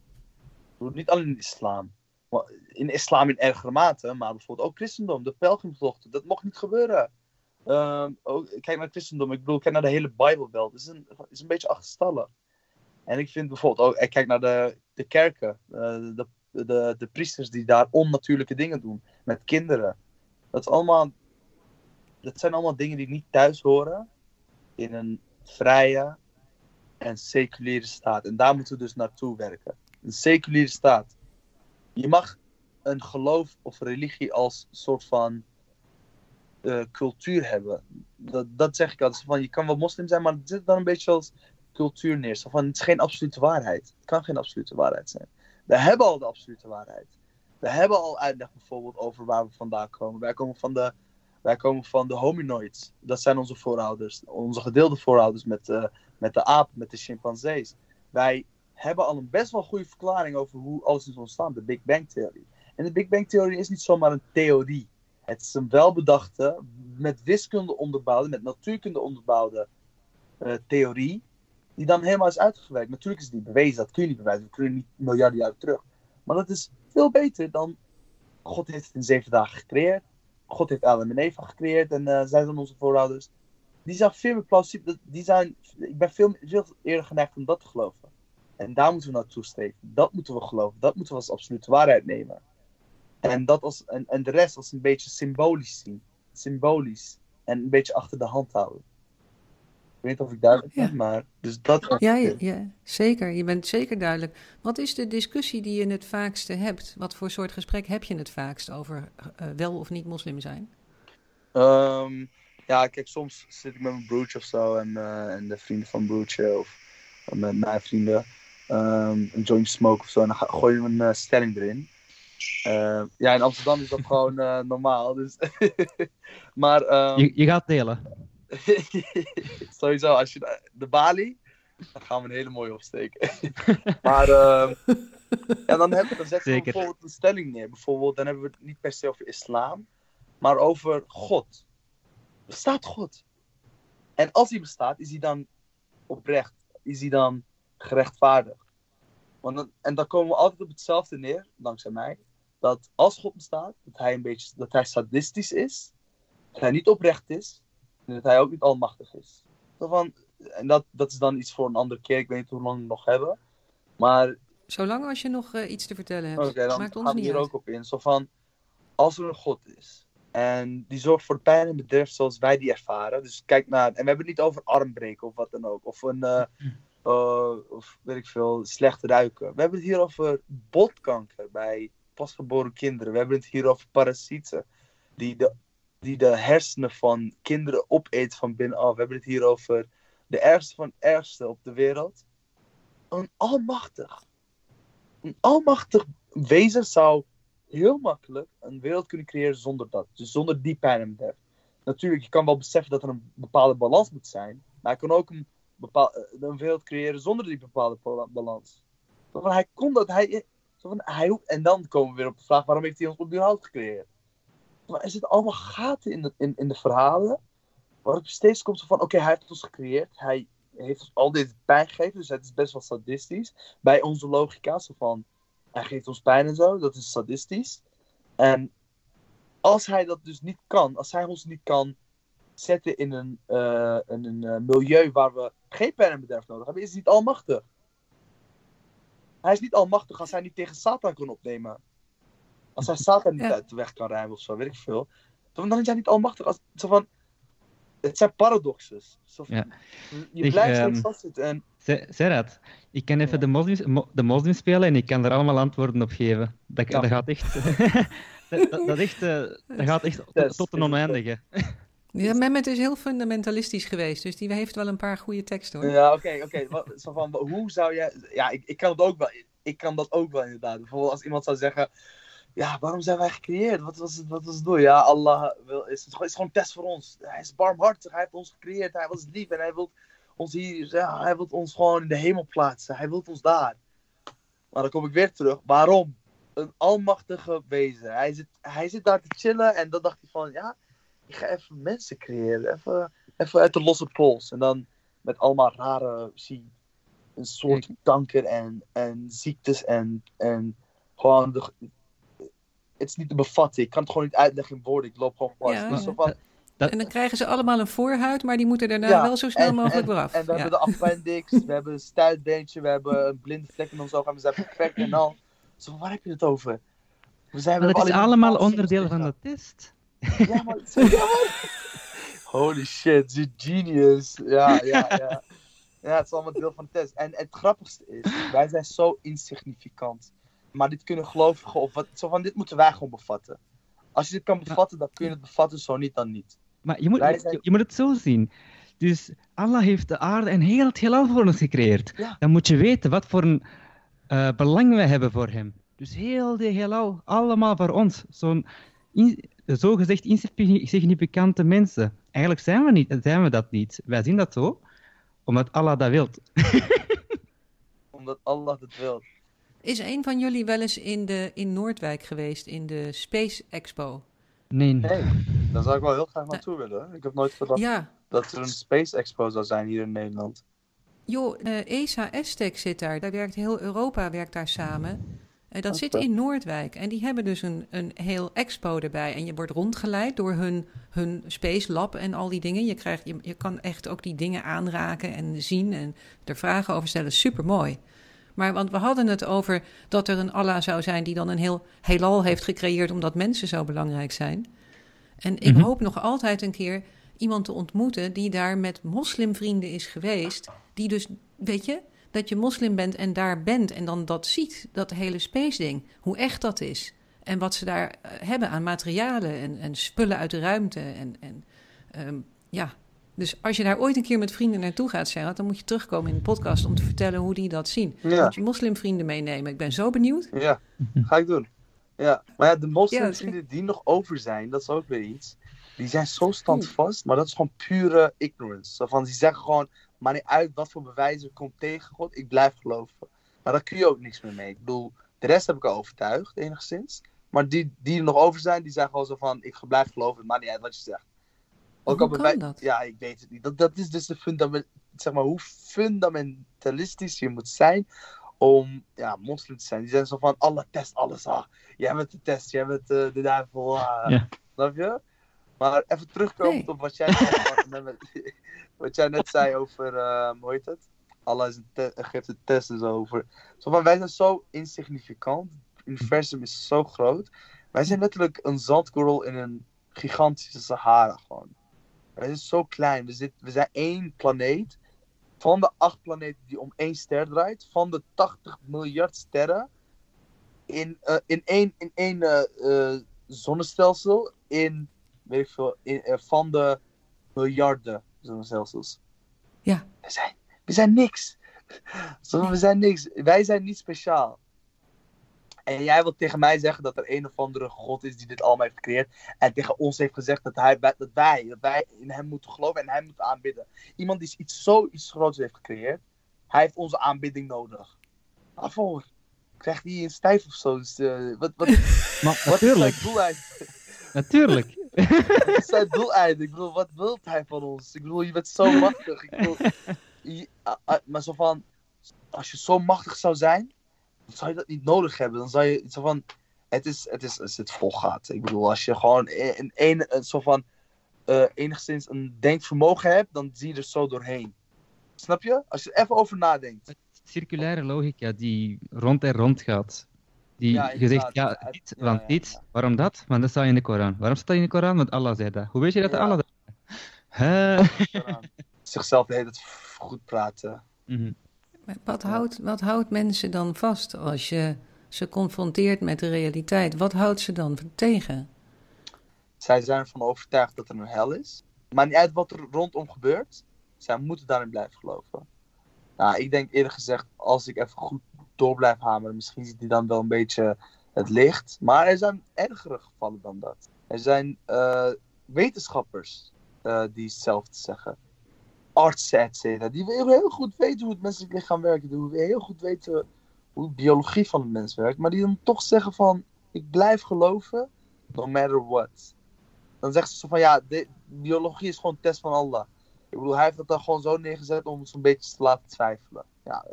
Niet alleen in de islam. Maar in islam in ergere mate, maar bijvoorbeeld ook christendom, de pelgrimstochten, dat mocht niet gebeuren. Ehm, ook, kijk naar christendom, ik bedoel, kijk naar de hele Bijbelbelt. Het is een, is een beetje achterstallig. En ik vind bijvoorbeeld ook, ik kijk naar de, de kerken, eh, de, de, de priesters die daar onnatuurlijke dingen doen met kinderen. Dat, is allemaal, dat zijn allemaal dingen die niet thuis horen in een vrije en seculiere staat. En daar moeten we dus naartoe werken. Een seculiere staat. Je mag een geloof of religie als soort van eh, cultuur hebben. Dat, dat zeg ik altijd. Van, je kan wel moslim zijn, maar het zit dan een beetje als cultuur neer. Zo van, het is geen absolute waarheid. Het kan geen absolute waarheid zijn. We hebben al de absolute waarheid. We hebben al uitleg bijvoorbeeld over waar we vandaan komen. Wij komen van de, wij komen van de hominoids. Dat zijn onze voorouders. Onze gedeelde voorouders met, eh, met de apen, met de chimpansees. Wij hebben al een best wel goede verklaring over hoe alles is ontstaan. De Big Bang Theorie. En de Big Bang Theorie is niet zomaar een theorie. Het is een welbedachte, met wiskunde onderbouwde, met natuurkunde onderbouwde eh, theorie. Die dan helemaal is uitgewerkt. Natuurlijk is die bewezen, dat kun je niet bewijzen. We kunnen niet miljarden jaren terug. Maar dat is veel beter dan God heeft het in zeven dagen gecreëerd. God heeft Adam en Eva gecreëerd en eh, zij zijn onze voorouders. Die zijn veel meer plausibel. Die zijn, ik ben veel, veel eerder geneigd om dat te geloven. En daar moeten we naartoe streven. Dat moeten we geloven. Dat moeten we als absolute waarheid nemen. En, dat als, en, en de rest als een beetje symbolisch zien. Symbolisch. En een beetje achter de hand houden. Ik weet niet of ik duidelijk ben, Ja. maar... Dus dat... Ja, ja, ja, zeker. Je bent zeker duidelijk. Wat is de discussie die je het vaakste hebt? Wat voor soort gesprek heb je het vaakst over eh, wel of niet moslim zijn? Ehm, ja, kijk, soms zit ik met mijn broertje of zo en, eh, en de vrienden van broertje of met mijn vrienden ehm, een joint smoke of zo en dan ga, gooien we een eh, stelling erin. Eh, ja, in Amsterdam is dat gewoon eh, normaal, dus... maar ehm, Je, je gaat delen. sowieso, als je de, balie, dan gaan we een hele mooie opsteken. maar ehm, ja, dan, hebben, dan zetten we bijvoorbeeld een stelling neer. Bijvoorbeeld, dan hebben we het niet per se over islam, maar over God. Bestaat God? En als hij bestaat, is hij dan oprecht? Is hij dan gerechtvaardigd? Want dan, en dan komen we altijd op hetzelfde neer, dankzij mij. Dat als God bestaat, dat hij een beetje dat hij sadistisch is, dat hij niet oprecht is, en dat hij ook niet almachtig is. Zo van, en dat, dat is dan iets voor een andere keer, ik weet niet hoe lang we nog hebben. Maar Zolang als je nog eh, iets te vertellen hebt. Oké, dan Maakt ons gaan we niet hier uit. ook op in. Zo van, als er een God is en die zorgt voor pijn en bederf zoals wij die ervaren. Dus kijk naar, en we hebben het niet over armbreken of wat dan ook. Of een, eh, eh, of weet ik veel, slecht ruiken. We hebben het hier over botkanker bij pasgeboren kinderen. We hebben het hier over parasieten die de, die de hersenen van kinderen opeet van binnenaf. We hebben het hier over de ergste van de ergste op de wereld. Een almachtig, een almachtig wezen zou heel makkelijk een wereld kunnen creëren zonder dat. Dus zonder die pijn en bederf. Natuurlijk, je kan wel beseffen dat er een bepaalde balans moet zijn. Maar hij kan ook een, eh, een wereld creëren zonder die bepaalde balans. Van, hij kon dat, hij, van, hij, en dan komen we weer op de vraag, waarom heeft hij ons überhaupt gecreëerd? Maar er zitten allemaal gaten in de, in, in de verhalen, waarop steeds komt van, oké, hij heeft ons gecreëerd, hij heeft ons al dit pijn gegeven, dus het is best wel sadistisch. Bij onze logica, zo van, hij geeft ons pijn en zo, dat is sadistisch. En als hij dat dus niet kan, als hij ons niet kan zetten in een, in een uh, milieu waar we geen pijn en bederf nodig hebben, is hij niet almachtig. Hij is niet almachtig als hij niet tegen Satan kan opnemen. Als hij Satan niet uit de weg kan ruimen of zo, weet ik veel. Dan is hij niet almachtig. Als, zo van, het zijn van, Ja. Je Ik, blijft steeds vastzitten. En Serhat, ik kan even Ja. de, moslims, mo- de moslims spelen en ik kan er allemaal antwoorden op geven. Dat, Ja. dat gaat echt... dat, dat, dat echt, eh, dat gaat echt tot, een oneindige. Ja, Mehmet is heel fundamentalistisch geweest, dus die heeft wel een paar goede teksten hoor. Ja, oké, oké. Wat- zo van, hoe zou jij... Ja, ik, ik kan het ook wel. Ik kan dat ook wel inderdaad. Bijvoorbeeld als iemand zou zeggen... Ja, waarom zijn wij gecreëerd? Wat was het, wat was het doel? Ja, Allah wil, is, het is gewoon een test voor ons. Hij is barmhartig. Hij heeft ons gecreëerd. Hij was lief. En hij wil ons hier... Ja, hij wil ons gewoon in de hemel plaatsen. Hij wil ons daar. Maar dan kom ik weer terug. Waarom? Een almachtige wezen. Hij zit, hij zit daar te chillen. En dan dacht hij van... Ja, ik ga even mensen creëren. Even, even uit de losse pols. En dan met allemaal rare, zie een soort kanker en, en ziektes en, en gewoon de, het is niet te bevatten. Ik kan het gewoon niet uitleggen in woorden. Ik loop gewoon vast. Ja, Dus van, En dan krijgen ze allemaal een voorhuid, maar die moeten daarna Ja, wel zo snel en- mogelijk en, eraf. En we Ja. hebben de appendix, we hebben een stuitbeentje, we hebben een blinde vlek in ons oog en we zijn perfect en al. Zo, van, waar heb je het over? We zijn, Maar dat is allemaal onderdeel van de test. Ja, maar, Holy shit, je genius. Ja, ja, ja. Ja, het is allemaal deel van de test. En het grappigste is, wij zijn zo insignificant. Maar dit kunnen gelovigen of wat, zo van dit moeten wij gewoon bevatten. Als je dit kan bevatten, dan kun je het bevatten, zo niet, dan niet. Maar je moet, zijn- je, je moet het zo zien. Dus Allah heeft de aarde en heel het heelal voor ons gecreëerd. Ja. Dan moet je weten wat voor een eh, belang wij hebben voor hem. Dus heel de heelal, allemaal voor ons. Zo'n in, zogezegd insignificante mensen. Eigenlijk zijn we, niet, zijn we dat niet. Wij zien dat zo, omdat Allah dat wil. Omdat Allah het wil. Is een van jullie wel eens in, de, in Noordwijk geweest, in de Space Expo? Nee. Nee, daar zou ik wel heel graag naartoe willen. Ik heb nooit gedacht Ja, dat er een Space Expo zou zijn hier in Nederland. joh, eh, ESA Estec zit daar. Daar werkt heel Europa werkt daar samen. Eh, dat zit in Noordwijk. En die hebben dus een, een heel expo erbij. En je wordt rondgeleid door hun, hun Space Lab en al die dingen. Je, krijgt, je, je kan echt ook die dingen aanraken en zien en er vragen over stellen. Super mooi. Maar want we hadden het over dat er een Allah zou zijn die dan een heel heelal heeft gecreëerd omdat mensen zo belangrijk zijn. En ik Mhm. hoop nog altijd een keer iemand te ontmoeten die daar met moslimvrienden is geweest. Die dus, weet je, dat je moslim bent en daar bent en dan dat ziet, dat hele space ding. Hoe echt dat is. En wat ze daar eh, hebben aan materialen en, en spullen uit de ruimte. En, en ehm, ja, dus als je daar ooit een keer met vrienden naartoe gaat, Serhat, dan moet je terugkomen in de podcast om te vertellen hoe die dat zien. Ja. Moet je moslimvrienden meenemen. Ik ben zo benieuwd. Ja, ga ik doen. Ja, maar ja, de Ja, dat die, nog over zijn, dat is ook weer iets. Die zijn zo standvast, maar dat is gewoon pure ignorance. Zo van, die zeggen gewoon, maar niet uit wat voor bewijzen komt tegen God, ik blijf geloven. Maar daar kun je ook niks meer mee. Ik bedoel, de rest heb ik al overtuigd, enigszins. Maar die, die er nog over zijn, die zeggen gewoon zo van, ik blijf geloven, het maakt niet uit wat je zegt. Hoe al kan bewij- dat? Ja, ik weet het niet. Dat, dat is dus de fundament, zeg maar, hoe fundamentalistisch je moet zijn om ja, moslim te zijn. Die zijn zo van, Allah test alles. Ah, jij bent de test, jij bent de duivel. ah. Ja. Snap je? Maar even terugkomend Nee. op wat jij, net- wat jij net zei over, eh, hoe heet het? Allah is een te- geeft een test en zo over. Zo van, wij zijn zo insignificant. Het universum is zo groot. Wij zijn letterlijk een zandkorrel in een gigantische Sahara gewoon. Wij zijn zo klein. We, zit, we zijn één planeet van de acht planeten die om één ster draait, van de 80 miljard sterren, in, uh, in één, in één uh, zonnestelsel, in, weet ik veel, in, van de miljarden zonnestelsels. Ja. We zijn, we zijn niks. We zijn niks. Wij zijn niet speciaal. En jij wilt tegen mij zeggen dat er een of andere God is die dit allemaal heeft gecreëerd. En tegen ons heeft gezegd dat, hij, dat, wij, dat wij in hem moeten geloven en hem moeten aanbidden. Iemand die iets zo iets groots heeft gecreëerd. Hij heeft onze aanbidding nodig. Waarvoor? Krijgt hij een stijf of zo? Dus, uh, wat, wat, maar, wat is zijn doeleinde? Natuurlijk. wat is zijn doeleinde? Ik bedoel, wat wil hij van ons? Ik bedoel, je bent zo machtig. Ik bedoel, je, uh, uh, maar zo van, als je zo machtig zou zijn, zou je dat niet nodig hebben. Dan zou je zo van, het is, het is, als het volgaat. Ik bedoel, als je gewoon een, een, een zo van, uh, enigszins een denkvermogen hebt, dan zie je er zo doorheen. Snap je? Als je er even over nadenkt. Circulaire logica die rond en rond gaat. Die Ja, je zegt, ja, Het- dit, ja, want dit. ja. Waarom dat? Want dat staat in de Koran. Waarom staat dat in de Koran? Want Allah zei dat. Hoe weet je dat. Allah dat. Zichzelf de hele tijd goed praten. Maar Wat houdt, wat houdt mensen dan vast als je ze confronteert met de realiteit? Wat houdt ze dan tegen? Zij zijn ervan overtuigd dat er een hel is. Maar niet uit wat er rondom gebeurt. Zij moeten daarin blijven geloven. Nou, ik denk eerlijk gezegd, als ik even goed door blijf hameren, misschien ziet hij dan wel een beetje het licht. Maar er zijn ergere gevallen dan dat. Er zijn eh, wetenschappers eh, die hetzelfde zeggen. Artsen, et cetera, die heel goed weten hoe het menselijk lichaam werkt. Die heel goed weten hoe de biologie van het mens werkt. Maar die dan toch zeggen van, ik blijf geloven, no matter what. Dan zeggen ze zo van, ja, de, biologie is gewoon een test van Allah. Ik bedoel, hij heeft het dan gewoon zo neergezet om ons een beetje te laten twijfelen. Ja,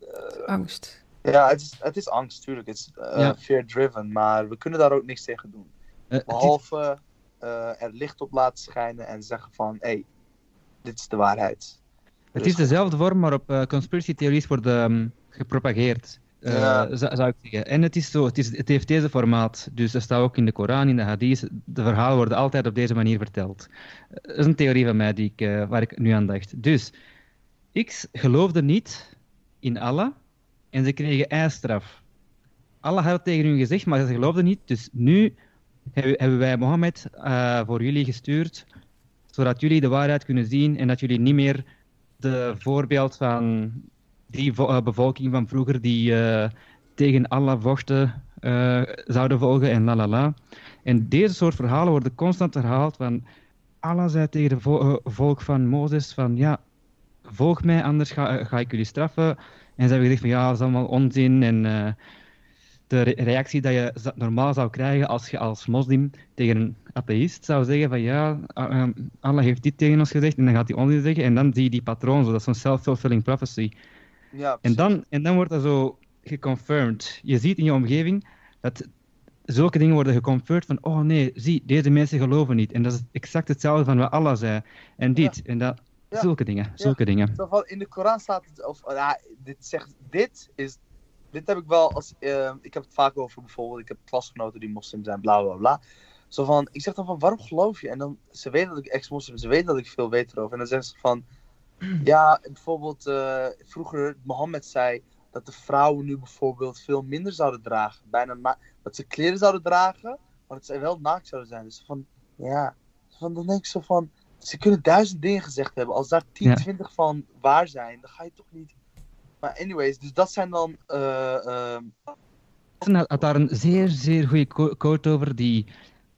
eh, Angst. ja het, is, het is angst, tuurlijk. Het is eh, Ja. fear-driven, maar we kunnen daar ook niks tegen doen. Eh, het Behalve eh, er licht op laten schijnen en zeggen van, hé, hey, dit is de waarheid. Het is dezelfde vorm waarop uh, conspiracy theories worden um, gepropageerd. Uh, Ja. zou, ik zeggen. En het is zo, het, is, het heeft deze formaat. Dus dat staat ook in de Koran, in de hadith. De verhalen worden altijd op deze manier verteld. Dat is een theorie van mij die ik, uh, waar ik nu aan dacht. Dus, X geloofde niet in Allah en ze kregen eisstraf. Allah had het tegen hun gezegd, maar ze geloofden niet. Dus nu hebben, hebben wij Mohammed uh, voor jullie gestuurd, zodat jullie de waarheid kunnen zien en dat jullie niet meer de voorbeeld van die vo- bevolking van vroeger die uh, tegen Allah vochten uh, zouden volgen en la la la. En deze soort verhalen worden constant herhaald van Allah zei tegen het vo- volk van Mozes van ja, volg mij, anders ga, ga ik jullie straffen. En ze hebben gezegd van ja, dat is allemaal onzin en de re- reactie dat je normaal zou krijgen als je als moslim tegen een atheïst zou zeggen van ja, uh, um, Allah heeft dit tegen ons gezegd en dan gaat hij onzin zeggen en dan zie je die patroon zo, dat is zo'n self-fulfilling prophecy. Ja, En dan, en dan wordt dat zo geconfirmed. Je ziet in je omgeving dat zulke dingen worden geconfirmed van oh nee, zie, deze mensen geloven niet. En dat is exact hetzelfde van wat Allah zei. En dit, en dat, Ja. zulke dingen, zulke dingen. In de Koran staat het, of ja, dit zegt, dit is, dit heb ik wel als, eh, ik heb het vaak over bijvoorbeeld, ik heb klasgenoten die moslim zijn, bla bla bla. Zo van, ik zeg dan van, waarom geloof je? En dan, ze weten dat ik ex-moslim, ze weten dat ik veel weet erover. En dan zeggen ze van, ja, bijvoorbeeld, eh, vroeger, Mohammed zei dat de vrouwen nu bijvoorbeeld veel minder zouden dragen. Bijna na- dat ze kleren zouden dragen, maar dat ze wel naakt zouden zijn. Dus van, ja, van, dan denk ik zo van, ze kunnen duizend dingen gezegd hebben. Als daar 10, Ja. 20 van waar zijn, dan ga je toch niet. Maar anyways, dus dat zijn dan. Jason had, daar een zeer, zeer goede quote over, die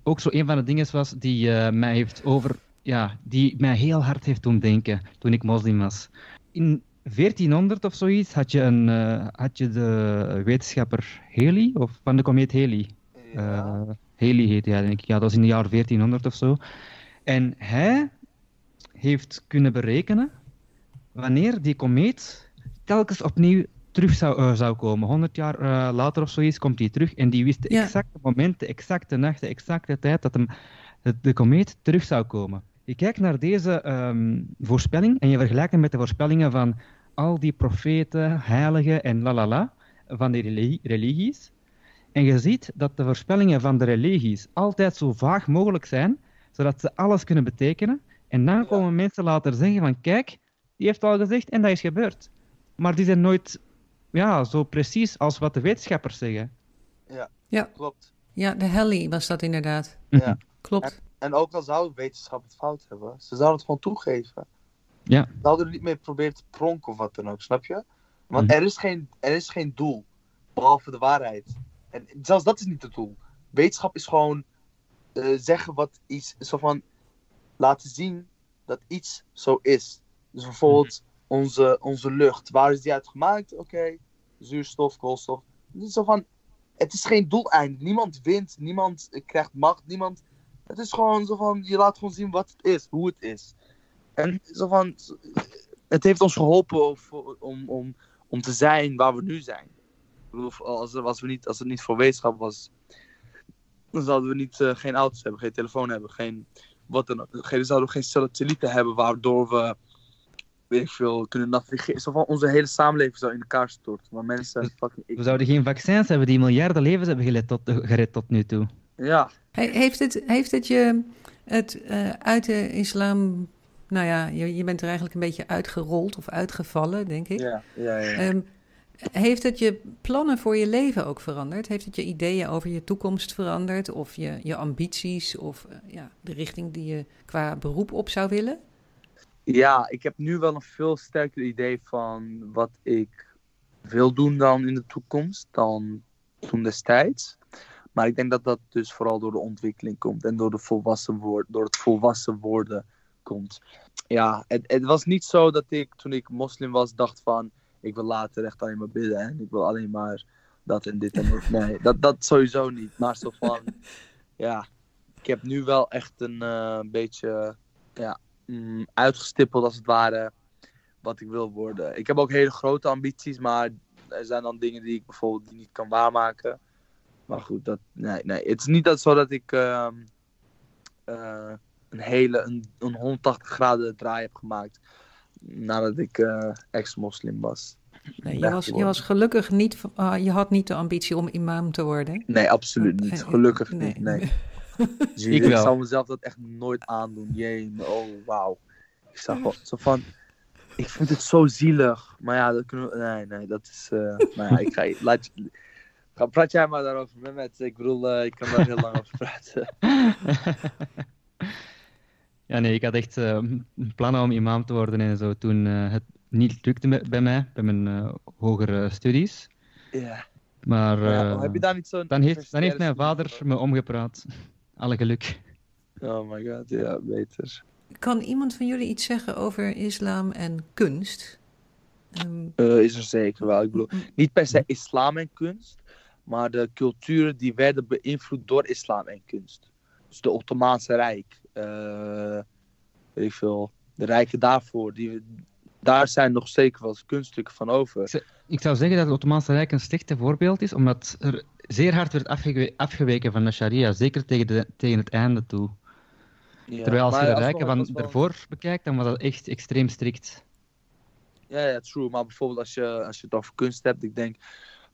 ook zo een van de dingen was die eh, mij heeft over, ja, die mij heel hard heeft doen denken toen ik moslim was. In 1400 of zoiets had je, een, eh, had je de wetenschapper Halley, of van de komeet Halley. ja. Uh, Haley heet hij, denk ik. Ja, dat was in het jaar 1400 of zo. En hij heeft kunnen berekenen wanneer die komeet telkens opnieuw terug zou, uh, zou komen. 100 jaar uh, later of zoiets komt hij terug en die wist de Ja. exacte moment, de exacte nacht, de exacte tijd dat hem, de, de komeet terug zou komen. Je kijkt naar deze um, voorspelling en je vergelijkt hem met de voorspellingen van al die profeten, heiligen en lalala van die religi religies. En je ziet dat de voorspellingen van de religies altijd zo vaag mogelijk zijn, zodat ze alles kunnen betekenen. En dan komen mensen later zeggen van, kijk, die heeft al gezegd en dat is gebeurd. Maar die zijn nooit ja, zo precies als wat de wetenschappers zeggen. Ja, Ja. klopt. Ja, de Halley was dat inderdaad. Ja. Klopt. En ook al zou wetenschap het fout hebben, ze zouden het gewoon toegeven. Ja. Ze zouden er niet mee proberen te pronken of wat dan ook, snap je? Want Mhm. er, is geen, er is geen doel, behalve de waarheid. En zelfs dat is niet het doel. Wetenschap is gewoon eh, zeggen wat iets, zo van laten zien dat iets zo is. Dus bijvoorbeeld onze, onze lucht, waar is die uit gemaakt? Oké, zuurstof, koolstof. Het is zo van, het is geen doeleinde. Niemand wint, niemand krijgt macht, niemand het is gewoon zo van, je laat gewoon zien wat het is, hoe het is. En zo van, het heeft ons geholpen om, om, om te zijn waar we nu zijn. Ik bedoel, als, als, we niet, als het niet voor wetenschap was, dan zouden we niet, eh, geen auto's hebben, geen telefoon hebben, geen wat dan. Geen, zouden we geen satellieten hebben waardoor we, weet ik veel, kunnen navigeren. Zo van, onze hele samenleving zou in elkaar storten. Maar mensen zijn fucking... We zouden geen vaccins hebben die miljarden levens hebben gered tot, gered tot nu toe. Ja, He- heeft, het, heeft het je het eh, uit de islam... Nou ja, je, je bent er eigenlijk een beetje uitgerold of uitgevallen, denk ik. ja, ja. ja. Ehm, heeft het je plannen voor je leven ook veranderd? Heeft het je ideeën over je toekomst veranderd? Of je, je ambities? Of eh, ja, de richting die je qua beroep op zou willen? Ja, ik heb nu wel een veel sterker idee van wat ik wil doen dan in de toekomst dan toen destijds. Maar ik denk dat dat dus vooral door de ontwikkeling komt en door, de volwassen woord, door het volwassen worden komt. Ja, het, het was niet zo dat ik toen ik moslim was dacht van ik wil later echt alleen maar bidden en ik wil alleen maar dat en dit en dat. Nee, dat, dat sowieso niet. Maar zo van, ja, ik heb nu wel echt een eh, beetje ja, mm, uitgestippeld als het ware wat ik wil worden. Ik heb ook hele grote ambities, maar er zijn dan dingen die ik bijvoorbeeld niet kan waarmaken. Maar goed, dat, nee, nee. het is niet dat zo dat ik ehm, eh, een hele, een, een 180 graden draai heb gemaakt nadat ik eh, ex-moslim was. Nee, je, was, je was gelukkig niet... ah, je had niet de ambitie om imam te worden. Nee, absoluut niet. Eh, Gelukkig nee. niet, nee. Dus Ik zou mezelf dat echt nooit aandoen. Jee, oh wauw. Ik zag zo van, ik vind het zo zielig. Maar ja, dat kunnen we, nee, nee, dat is, eh nou ja, ik ga, laat je, ga, praat jij maar daarover met met. Ik bedoel, eh, ik kan daar heel lang over praten. Ja, nee, ik had echt eh, plannen om imam te worden en zo toen het niet lukte bij mij, bij mijn hogere studies. Ja. Maar Maar ja, eh, heb je daar niet zo'n... dan, heeft, dan heeft mijn vader me omgepraat. Alle geluk. Oh my god, ja, beter. Kan iemand van jullie iets zeggen over islam en kunst? Ehm, Eh, is er zeker wel. Ik bedoel, niet per se islam en kunst, maar de culturen die werden beïnvloed door islam en kunst. Dus de Ottomaanse Rijk, eh, weet ik veel, de rijken daarvoor, die, daar zijn nog zeker wel kunststukken van over. Ik zou zeggen dat het Ottomaanse Rijk een slechte voorbeeld is, omdat er zeer hard werd afgewe- afgeweken van de sharia, zeker tegen, de, tegen het einde toe. Ja, Terwijl als je de rijken van wel- ervoor bekijkt, dan was dat echt extreem strikt. Ja, ja, true. Maar bijvoorbeeld als je, als je het over kunst hebt, ik denk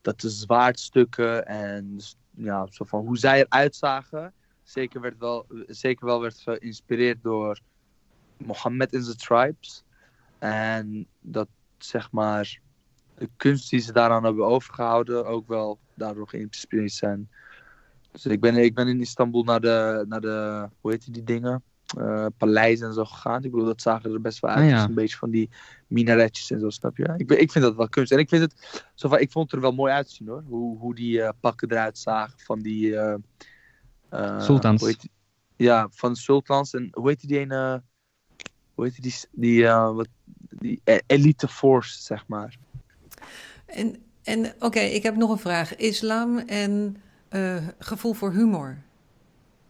dat de zwaardstukken en ja, zo van hoe zij eruit zagen, zeker, werd wel, zeker wel werd geïnspireerd door Mohammed in the Tribes. En dat zeg maar de kunst die ze daaraan hebben overgehouden ook wel daardoor geïnspireerd zijn. Dus ik ben, ik ben in Istanbul naar de, naar de hoe heet die dingen? Eh paleizen en zo gegaan. Ik bedoel, dat zagen er best wel uit. Ah, ja. Dus een beetje van die minaretjes en zo, snap je? Ik, ben- ik vind dat wel kunst. En ik vind het, zo van, ik vond het er wel mooi uitzien hoor. Hoe, hoe die eh, pakken eruit zagen van die... eh, Sultans. heet ja, van de sultans. En hoe heet die ene... Hoe heet die? Die, wat, die e- elite force, zeg maar. En en oké, ik heb nog een vraag. Islam en eh, gevoel voor humor.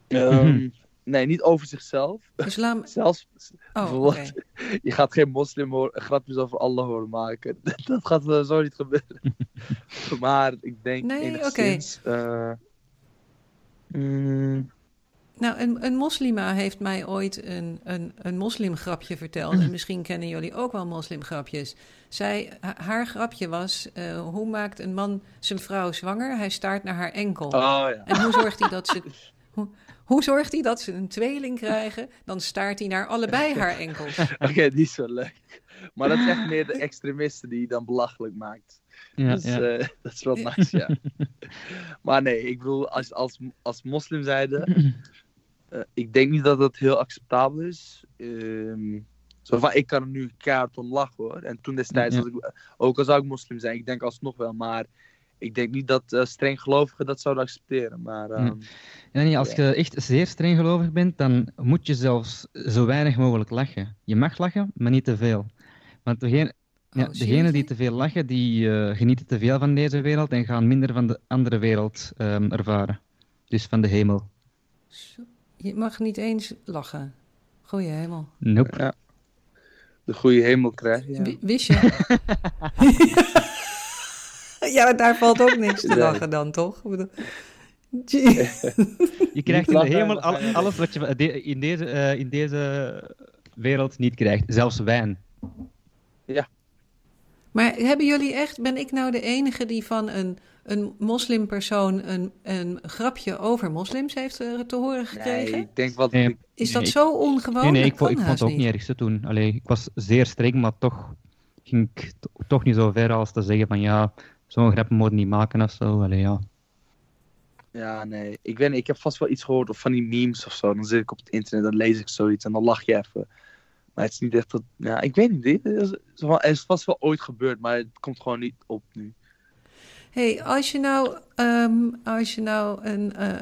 Ehm, nee, niet over zichzelf. Islam... Zelfs, Oh, oké. je gaat geen moslim hoor, grapjes over Allah horen maken. Dat gaat zo niet gebeuren. maar ik denk Nee, enigszins... eh, mm, Nou, een, een moslima heeft mij ooit een, een, een moslimgrapje verteld. En misschien kennen jullie ook wel moslimgrapjes. Zij, ha- haar grapje was, eh, hoe maakt een man zijn vrouw zwanger? Hij staart naar haar enkel. oh ja. En hoe zorgt hij dat ze... Hoe, Hoe zorgt hij dat ze een tweeling krijgen? Dan staart hij naar allebei haar enkels. Oké, die is wel leuk. Maar dat is echt meer de extremisten die je dan belachelijk maakt. Ja, dus ja. eh, dat is wel nice, ja. maar nee, ik bedoel, als, als, als moslim zijde, eh, ik denk niet dat dat heel acceptabel is. Ehm, zo van, ik kan er nu keihard om lachen hoor. En toen destijds, Ja. was ik, ook al zou ik moslim zijn, ik denk alsnog wel, maar ik denk niet dat eh streng gelovigen dat zouden accepteren. Maar ehm, En niet, als je echt zeer streng gelovig bent, dan moet je zelfs zo weinig mogelijk lachen. Je mag lachen, maar niet te veel. Want degene, ja, Oh, degenen die te veel lachen, die eh, genieten te veel van deze wereld en gaan minder van de andere wereld ehm, ervaren. Dus van de hemel. Zo, Je mag niet eens lachen. Goeie hemel. Nope. ja, de goede hemel krijgen. Ja. W- Wist je? ja, daar valt ook niks te lachen dan, toch? Ik bedoel- Je krijgt in de hemel al- je- alles wat je in deze, eh, in deze wereld niet krijgt. Zelfs wijn. Maar hebben jullie echt, ben ik nou de enige die van een, een moslimpersoon een, een grapje over moslims heeft eh, te horen gekregen? Nee, ik denk wat Nee. Is dat Nee, zo ongewoon? nee, ik, vo- kan ik vond het ook niet erg te doen. Allee, ik was zeer streng, maar toch ging ik to- toch niet zo ver als te zeggen van ja, zo'n grap moet je niet maken of zo. Allee, ja. Ja, nee. Ik weet niet, ik heb vast wel iets gehoord of van die memes of zo. Dan zit ik op het internet, dan lees ik zoiets en dan lach je even. Maar het is niet echt dat... Ja, ik weet niet. dit is- Het is vast wel ooit gebeurd, maar het komt gewoon niet op nu. hey, als je nou, ehm, als je nou een... eh,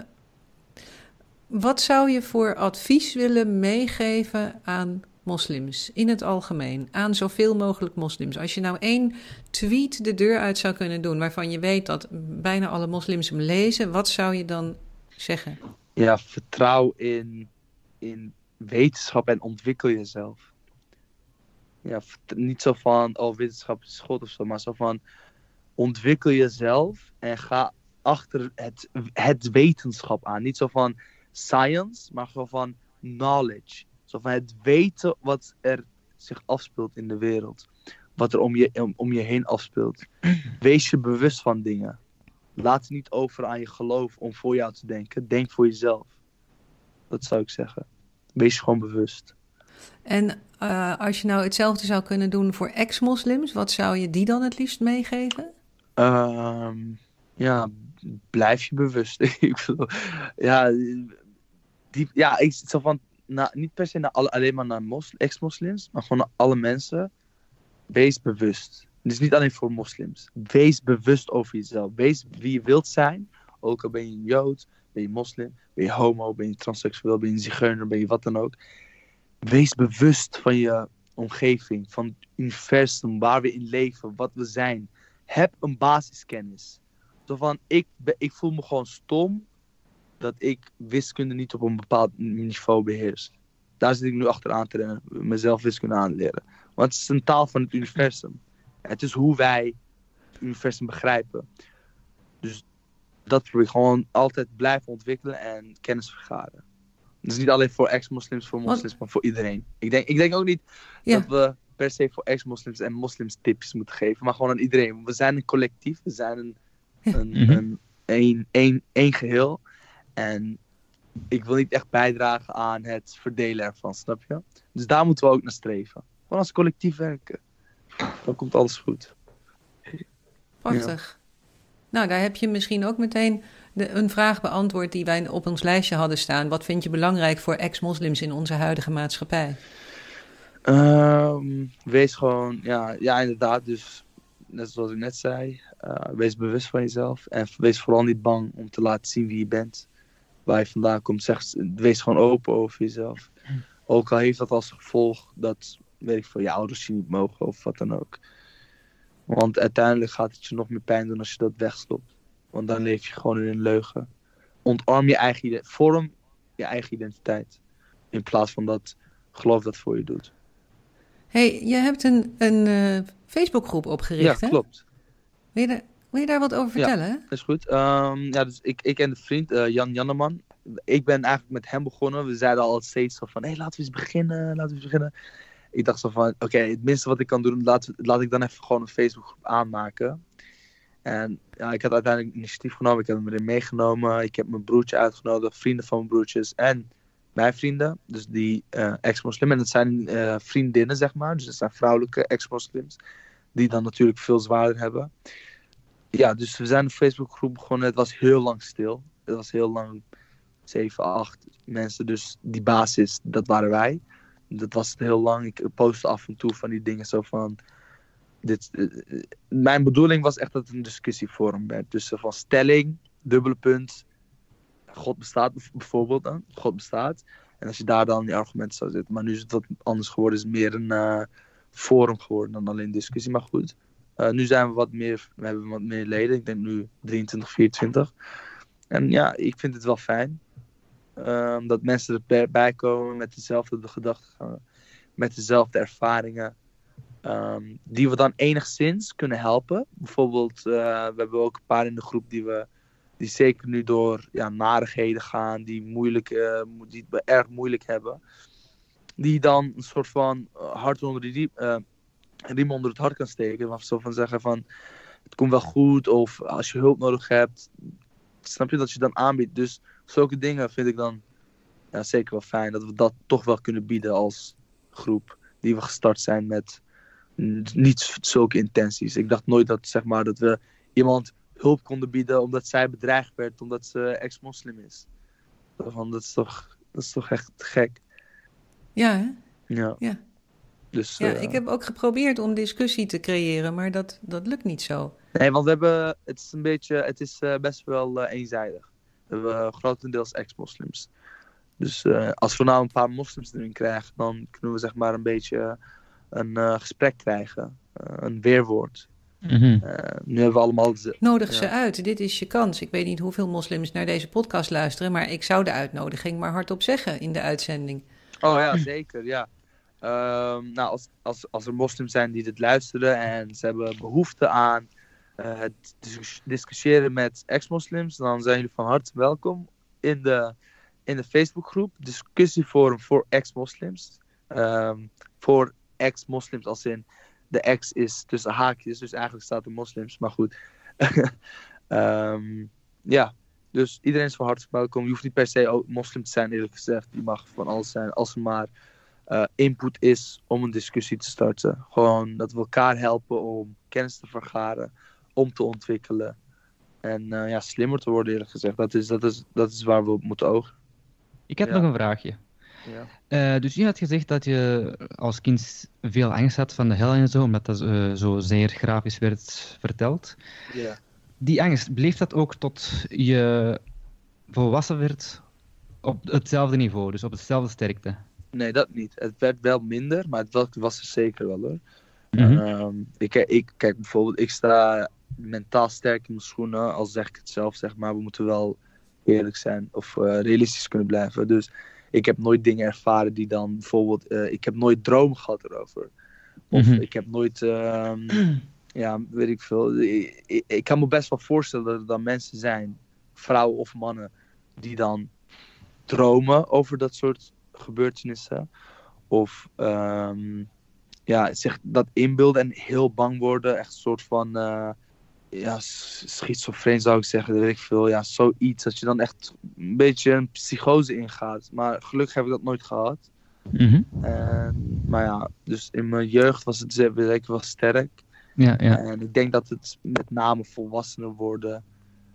wat zou je voor advies willen meegeven aan moslims in het algemeen? Aan zoveel mogelijk moslims. Als je nou één tweet de deur uit zou kunnen doen... waarvan je weet dat bijna alle moslims hem lezen... wat zou je dan zeggen? Ja, vertrouw in, in wetenschap en ontwikkel jezelf. Ja, niet zo van, oh, wetenschap is God of zo, maar zo van, ontwikkel jezelf en ga achter het, het wetenschap aan. Niet zo van science, maar gewoon van knowledge. Zo van het weten wat er zich afspeelt in de wereld. Wat er om je, om, om je heen afspeelt. Wees je bewust van dingen. Laat het niet over aan je geloof om voor jou te denken. Denk voor jezelf. Dat zou ik zeggen. Wees je gewoon bewust. En eh, als je nou hetzelfde zou kunnen doen voor ex-moslims... wat zou je die dan het liefst meegeven? Ehm, ja, blijf je bewust. ik bedoel, ja, die, ja, ik zo van, na, niet per se naar alle, alleen maar naar mos, ex-moslims, maar gewoon naar alle mensen. Wees bewust. Het is niet alleen voor moslims. Wees bewust over jezelf. Wees wie je wilt zijn. Ook al ben je een jood, ben je moslim, ben je homo, ben je transseksueel, ben je zigeuner, ben je wat dan ook. Wees bewust van je omgeving, van het universum, waar we in leven, wat we zijn heb een basiskennis. Zo van, ik, ik voel me gewoon stom dat ik wiskunde niet op een bepaald niveau beheers. Daar zit ik nu achteraan te mezelf wiskunde aan te leren. Want het is een taal van het universum. Het is hoe wij het universum begrijpen. Dus dat probeer ik gewoon altijd blijven ontwikkelen en kennis vergaren. Dus niet alleen voor ex-moslims, voor moslims, maar voor iedereen. Ik denk, ik denk ook niet Ja. dat we per se voor ex-moslims en moslims tips moeten geven, maar gewoon aan iedereen. We zijn een collectief, we zijn een, een, Mhm. een, een, een, een geheel. En ik wil niet echt bijdragen aan het verdelen ervan, snap je? Dus daar moeten we ook naar streven. Gewoon als collectief werken. Dan komt alles goed. Prachtig. Nou, daar heb je misschien ook meteen de, een vraag beantwoord die wij op ons lijstje hadden staan. Wat vind je belangrijk voor ex-moslims in onze huidige maatschappij? Ehm, wees gewoon, ja, ja, inderdaad. Dus net zoals ik net zei, eh, wees bewust van jezelf. En wees vooral niet bang om te laten zien wie je bent. Waar je vandaan komt. Zeg, wees gewoon open over jezelf. Ook al heeft dat als gevolg dat, weet ik veel, je ouders je niet mogen of wat dan ook. Want uiteindelijk gaat het je nog meer pijn doen als je dat wegstopt. Want dan leef je gewoon in een leugen. Ontarm je eigen vorm je eigen identiteit. In plaats van dat geloof dat voor je doet. hey, je hebt een, een eh, Facebookgroep opgericht, ja, hè? klopt. Wil je, daar, wil je daar wat over Ja. vertellen? Dat is goed. Ehm, ja, dus ik, ik en de vriend eh, Jan Janneman. Ik ben eigenlijk met hem begonnen. We zeiden al steeds van, hé, hey, laten we eens beginnen, laten we eens beginnen. Ik dacht zo van, oké, het minste wat ik kan doen, laat, laat ik dan even gewoon een Facebookgroep aanmaken. En ja, ik had uiteindelijk initiatief genomen. Ik heb hem erin meegenomen. Ik heb mijn broertje uitgenodigd, vrienden van mijn broertjes en mijn vrienden. Dus die uh, ex-moslim. En dat zijn uh, vriendinnen, zeg maar. Dus dat zijn vrouwelijke ex-moslims. Die dan natuurlijk veel zwaarder hebben. Ja, dus we zijn een Facebookgroep begonnen. Het was heel lang stil. Het was heel lang, 7, 8 mensen. Dus die basis, dat waren wij. Dat was het heel lang. Ik postte af en toe van die dingen zo van dit, uh, mijn bedoeling was echt dat het een discussieforum werd. Dus van stelling, dubbele punt, God bestaat bijvoorbeeld dan. God bestaat. En als je daar dan die argumenten zou zetten. Maar nu is het wat anders geworden. is meer een uh, forum geworden dan alleen discussie. Maar goed, nu zijn we wat meer, we hebben wat meer leden. Ik denk nu 23, 24. En ja, ik vind het wel fijn. Um, dat mensen erbij komen met dezelfde gedachten, met dezelfde ervaringen. Um, die we dan enigszins kunnen helpen. Bijvoorbeeld, uh, we hebben ook een paar in de groep die we die zeker nu door ja, narigheden gaan, die, moeilijk, uh, die het erg moeilijk hebben. Die dan een soort van hart onder riem onder het hart kan steken. Of zo van zeggen van het komt wel goed. Of als je hulp nodig hebt, snap je dat je dan aanbiedt. Dus zulke dingen vind ik dan ja, zeker wel fijn. Dat we dat toch wel kunnen bieden als groep. Die we gestart zijn met niet zulke intenties. Ik dacht nooit dat, zeg maar, dat we iemand hulp konden bieden omdat zij bedreigd werd omdat ze ex-moslim is. Van, dat, is toch, dat is toch echt gek. Ja, hè? Ja. ja. Dus, ja, uh, ik heb ook geprobeerd om discussie te creëren, maar dat, dat lukt niet zo. Nee, want we hebben, het is een beetje, het is uh, best wel uh, eenzijdig. We hebben grotendeels ex-moslims. Dus als we nou een paar moslims erin krijgen, dan kunnen we zeg maar een beetje een gesprek krijgen. een weerwoord. Mm -hmm. uh, nu hebben we allemaal. Nodig ja. ze uit. Dit is je kans. Ik weet niet hoeveel moslims naar deze podcast luisteren, maar ik zou de uitnodiging maar hardop zeggen in de uitzending. Oh ja, zeker. Ja. Um, nou, als, als, als er moslims zijn die dit luisteren en ze hebben behoefte aan discussiëren met ex-moslims, dan zijn jullie van harte welkom in de, in de Facebookgroep Discussieforum voor ex-moslims. Um, voor ex-moslims als in de ex is tussen haakjes, dus eigenlijk staat er moslims, maar goed. um, ja, dus iedereen is van harte welkom. Je hoeft niet per se moslim te zijn, eerlijk gezegd. Je mag van alles zijn, als er maar uh, input is om een discussie te starten. Gewoon dat we elkaar helpen om kennis te vergaren, om te ontwikkelen. En uh, ja, slimmer te worden, eerlijk gezegd. Dat is, dat is, dat is waar we op moeten ogen. Ik heb Ja. nog een vraagje. Ja. Eh, dus je had gezegd dat je als kind veel angst had van de hel en zo, omdat dat eh, zo zeer grafisch werd verteld. Ja. Die angst, bleef dat ook tot je volwassen werd op hetzelfde niveau, dus op hetzelfde sterkte? Nee, dat niet. Het werd wel minder, maar het was, was er zeker wel hoor. Mhm. Ehm, ik, ik, kijk bijvoorbeeld, ik sta mentaal sterk in mijn schoenen, al zeg ik het zelf, zeg maar. We moeten wel eerlijk zijn of eh, realistisch kunnen blijven. Dus ik heb nooit dingen ervaren die dan bijvoorbeeld, eh, ik heb nooit dromen gehad erover. Of Mhm. ik heb nooit, ehm, ja, weet ik veel. Ik, ik, ik kan me best wel voorstellen dat er dan mensen zijn, vrouwen of mannen, die dan dromen over dat soort gebeurtenissen. Of ehm, ja, zich dat inbeelden en heel bang worden. Echt een soort van eh, ja, schizofreen zou ik zeggen. Dat weet ik veel. Ja, zoiets. Dat je dan echt een beetje een psychose ingaat. Maar gelukkig heb ik dat nooit gehad. Mhm. En, maar ja, dus in mijn jeugd was het ze- weet ik wel sterk. Ja, ja. En ik denk dat het met name volwassener worden,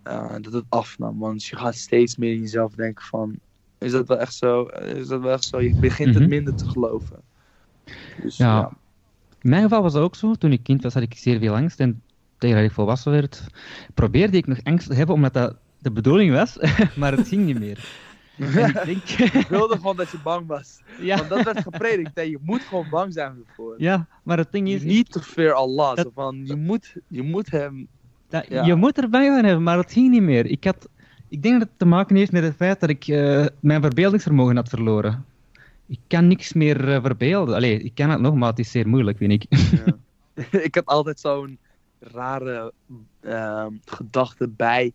eh, dat het afnam. Want je gaat steeds meer in jezelf denken van, is dat wel echt zo? Is dat wel echt zo? Je begint Mhm. het minder te geloven. Dus Ja. ja. In mijn geval was dat ook zo. Toen ik kind was, had ik zeer veel angst. En tegen dat ik volwassen werd, probeerde ik nog angst te hebben, omdat dat de bedoeling was. maar het ging niet meer. En ik denk... Ik wilde gewoon dat je bang was. ja, Want dat werd gepredikt. hè. Je moet gewoon bang zijn ervoor. ja, maar het ding is... Need to fear Allah. Dat- van, je, moet, je moet hem... dat- ja. Je moet er bang van hebben, maar het ging niet meer. Ik, had, ik denk dat het te maken heeft met het feit dat ik eh, mijn verbeeldingsvermogen had verloren. Ik kan niks meer eh, verbeelden. Allee, ik kan het nog, maar het is zeer moeilijk, vind ik. Ja. ik had altijd zo'n rare ehm, gedachte bij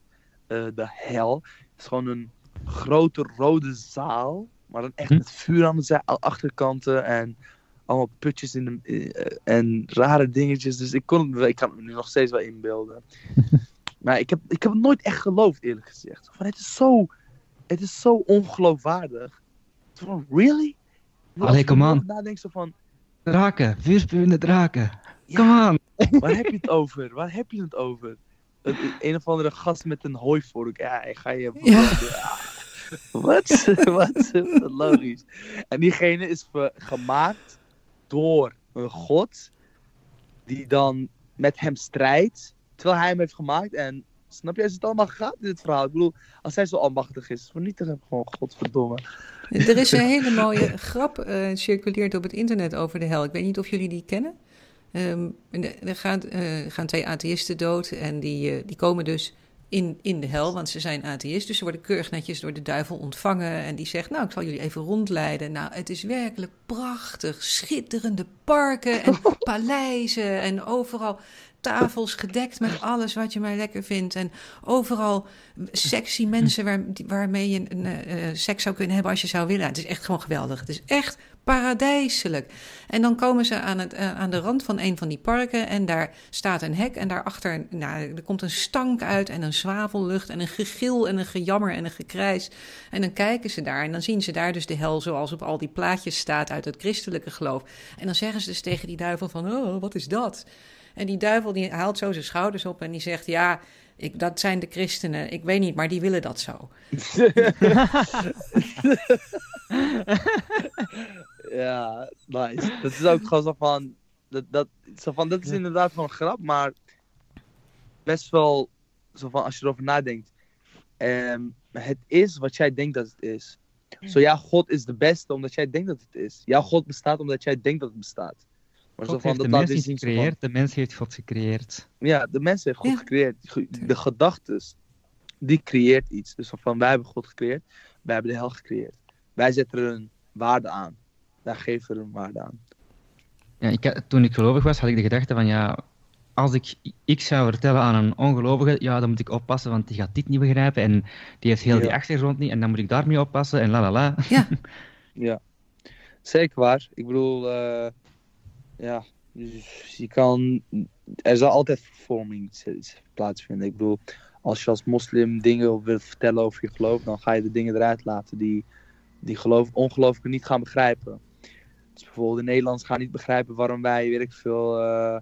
eh, de hel. Het is gewoon een grote rode zaal, maar dan echt Hm. met vuur aan de zij- achterkanten. En allemaal putjes in de, eh, en rare dingetjes. Dus ik, kon, ik kan het me nu nog steeds wel inbeelden. maar ik heb, ik heb het nooit echt geloofd, eerlijk gezegd. Van, het is zo, het is zo ongeloofwaardig. Van, really? Allee, erover nadenkt, zo van, Draken, vuurspuwende draken. ja, Come on. Waar heb je het over? Waar heb je het over? Een, een of andere gast met een hooivork. Ja, ik ga je... Ja. Wat? Wat? Logisch. En diegene is gemaakt door een god die dan met hem strijdt, terwijl hij hem heeft gemaakt. En snap je, is het allemaal gaat in dit verhaal? Ik bedoel, als hij zo almachtig is, vernietig hem gewoon, godverdomme. Er is een hele mooie grap eh circuleert op het internet over de hel. Ik weet niet of jullie die kennen. Ehm, er gaan, eh, gaan twee atheïsten dood en die, eh, die komen dus in, in de hel, want ze zijn atheïst. Dus ze worden keurig netjes door de duivel ontvangen. En die zegt, nou, ik zal jullie even rondleiden. Nou, het is werkelijk prachtig. Schitterende parken en paleizen en overal tafels gedekt met alles wat je maar lekker vindt. En overal sexy mensen waar, waarmee je een, eh, seks zou kunnen hebben als je zou willen. Het is echt gewoon geweldig. Het is echt paradijselijk. En dan komen ze aan, het, eh, aan de rand van een van die parken en daar staat een hek en daarachter nou, er komt een stank uit en een zwavellucht en een gegil en een gejammer en een gekrijs. En dan kijken ze daar en dan zien ze daar dus de hel zoals op al die plaatjes staat uit het christelijke geloof. En dan zeggen ze dus tegen die duivel van, oh, wat is dat? En die duivel die haalt zo zijn schouders op en die zegt, ja, ik, dat zijn de christenen. Ik weet niet, maar die willen dat zo. Ja, nice. Dat is ook gewoon zo van. Dat, dat, zo van, dat is inderdaad gewoon een grap, maar best wel zo van als je erover nadenkt. ehm, het is wat jij denkt dat het is. Zo ja, God is de beste omdat jij denkt dat het is. Jouw God bestaat omdat jij denkt dat het bestaat. Maar zo van, heeft de dat laat mens niet van- gecreëerd, de mens heeft God gecreëerd. ja, de mens heeft God Ja. gecreëerd. Ge- De gedachtes, die creëert iets. Dus van wij hebben God gecreëerd, wij hebben de hel gecreëerd. Wij zetten er een waarde aan. Wij geven er een waarde aan. Ja, ik, had- toen ik gelovig was, had ik de gedachte van ja, als ik iets zou vertellen aan een ongelovige, ja, dan moet ik oppassen, want die gaat dit niet begrijpen en die heeft heel die achtergrond niet en dan moet ik daarmee oppassen en la la la. Ja, Ja, zeker waar. Ik bedoel, eh, ja, dus je kan, er zal altijd vervorming plaatsvinden. Ik bedoel, als je als moslim dingen wilt vertellen over je geloof, dan ga je de dingen eruit laten die, die geloof, ongelovigen niet gaan begrijpen. Dus bijvoorbeeld de Nederlanders gaan niet begrijpen waarom wij, weet ik veel, eh,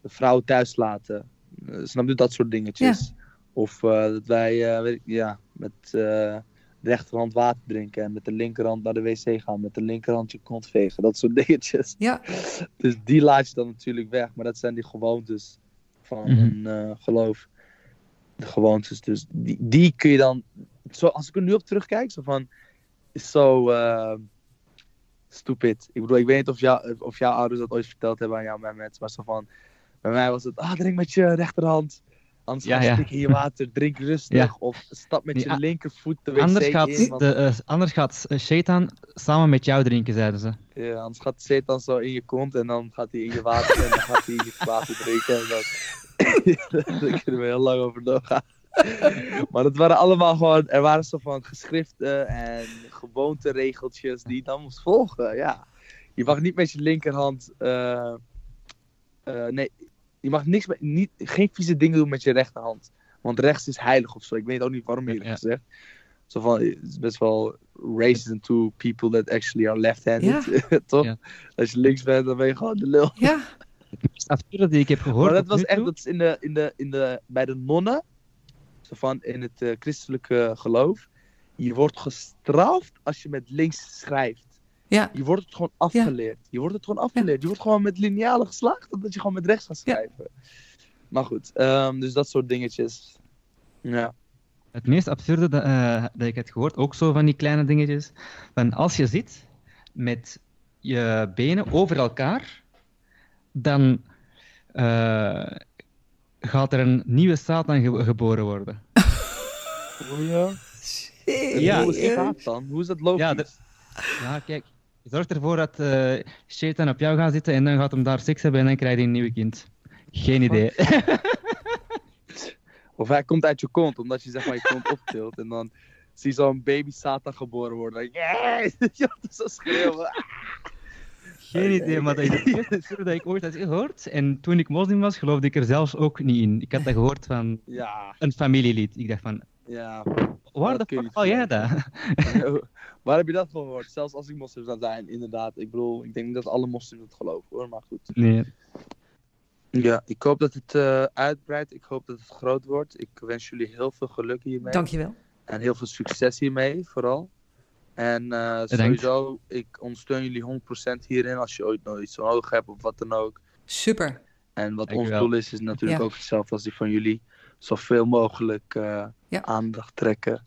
de vrouwen thuis laten. Eh, snap je dat soort dingetjes? Of eh, dat wij, weet ik, ja, met de rechterhand water drinken en met de linkerhand naar de wc gaan, met de linkerhand je kont vegen, dat soort dingetjes. ja, Dus die laat je dan natuurlijk weg, maar dat zijn die gewoontes van Mhm. een geloof. De gewoontes, dus die, die kun je dan, zo, als ik er nu op terugkijk, zo van, is zo stupid. Ik bedoel, ik weet niet of, jou, of jouw ouders dat ooit verteld hebben aan jou, Mehmet, maar zo van, bij mij was het, ah, drink met je rechterhand. Anders Ja, ja. in je water, drink rustig. Ja. Of stap met je linkervoet de wc Anders gaat, in. Want, de, eh, anders gaat eh, Shaitan samen met jou drinken, zeiden ze. ja, anders gaat Satan zo in je kont en dan gaat hij in je water en dan gaat hij in je water drinken. En dan, daar kunnen we heel lang over doorgaan. maar het waren allemaal gewoon, er waren zo van geschriften en gewoonteregeltjes die je dan moest volgen. Ja. Je mag niet met je linkerhand, eh, eh, nee, je mag niks met, niet, geen vieze dingen doen met je rechterhand. Want rechts is heilig of zo. Ik weet ook niet waarom eerlijk Ja. gezegd. Zo van, het is best wel racist to people that actually are left-handed. toch? Ja. Als je links bent, dan ben je gewoon de lul. ja. Absurde die ik heb gehoord. Maar dat was echt, dat is in de, in de, in de, bij de nonnen, van in het eh, christelijke geloof, je wordt gestraft als je met links schrijft. Ja. Je wordt het gewoon afgeleerd. Je wordt het gewoon afgeleerd. Je wordt gewoon met linealen geslaagd, omdat je gewoon met rechts gaat Ja. schrijven. Maar goed, ehm, dus dat soort dingetjes. Ja. Het meest absurde dat, eh, dat ik heb gehoord, ook zo van die kleine dingetjes. Van als je zit met je benen over elkaar, dan eh, gaat er een nieuwe Satan ge- geboren worden. Hoe ja? Ja, hoe is dat dan? Hoe is dat logisch? Ja, Ja, kijk, zorg ervoor dat eh Shaitan op jou gaat zitten en dan gaat hem daar seks hebben en dan krijg je een nieuw kind. Geen idee. Of hij komt uit je kont, omdat je zeg maar je kont optilt. En dan zie je zo'n baby Satan geboren worden. Yeah! Ja, dat is zo schreeuwen. Geen idee, maar dat is het eerste dat ik ooit had gehoord. En toen ik moslim was, geloofde ik er zelfs ook niet in. Ik had dat gehoord van Ja, een familielied. Ik dacht van, ja. waar Dat de fuck haal jij dat? Waar heb je dat van gehoord? Zelfs als ik moslim zou zijn, inderdaad. Ik bedoel, ik denk niet dat alle moslims het geloven hoor, maar goed. Nee. Ja, ik hoop dat het eh, uitbreidt. Ik hoop dat het groot wordt. Ik wens jullie heel veel geluk hiermee. Dankjewel. En heel veel succes hiermee, vooral. En eh, sowieso, ik ondersteun jullie 100% hierin als je ooit nog iets nodig hebt of wat dan ook. Super. En wat ons doel is, is natuurlijk Ja. ook hetzelfde als die van jullie. Zoveel mogelijk eh, Ja. aandacht trekken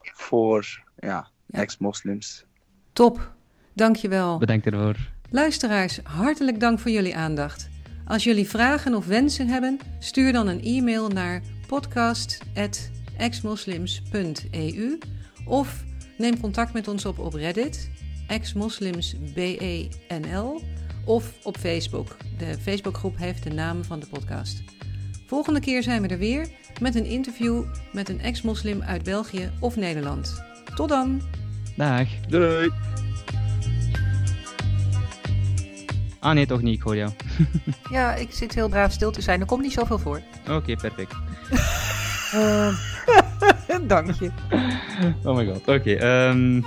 voor ja, Ja. ex-moslims. Top. Dankjewel. Bedankt ervoor. Luisteraars, hartelijk dank voor jullie aandacht. Als jullie vragen of wensen hebben, stuur dan een e-mail naar podcast.exmoslims.eu of neem contact met ons op op Reddit, exmoslimsbenl of op Facebook. De Facebookgroep heeft de naam van de podcast. Volgende keer zijn we er weer met een interview met een ex-moslim uit België of Nederland. Tot dan! Dag. Doei! Ah nee, toch niet, ik hoor jou. Ja, ik zit heel braaf stil te zijn. Er komt niet zoveel voor. Oké, perfect. Dank je. Oh my god. Oké, ehm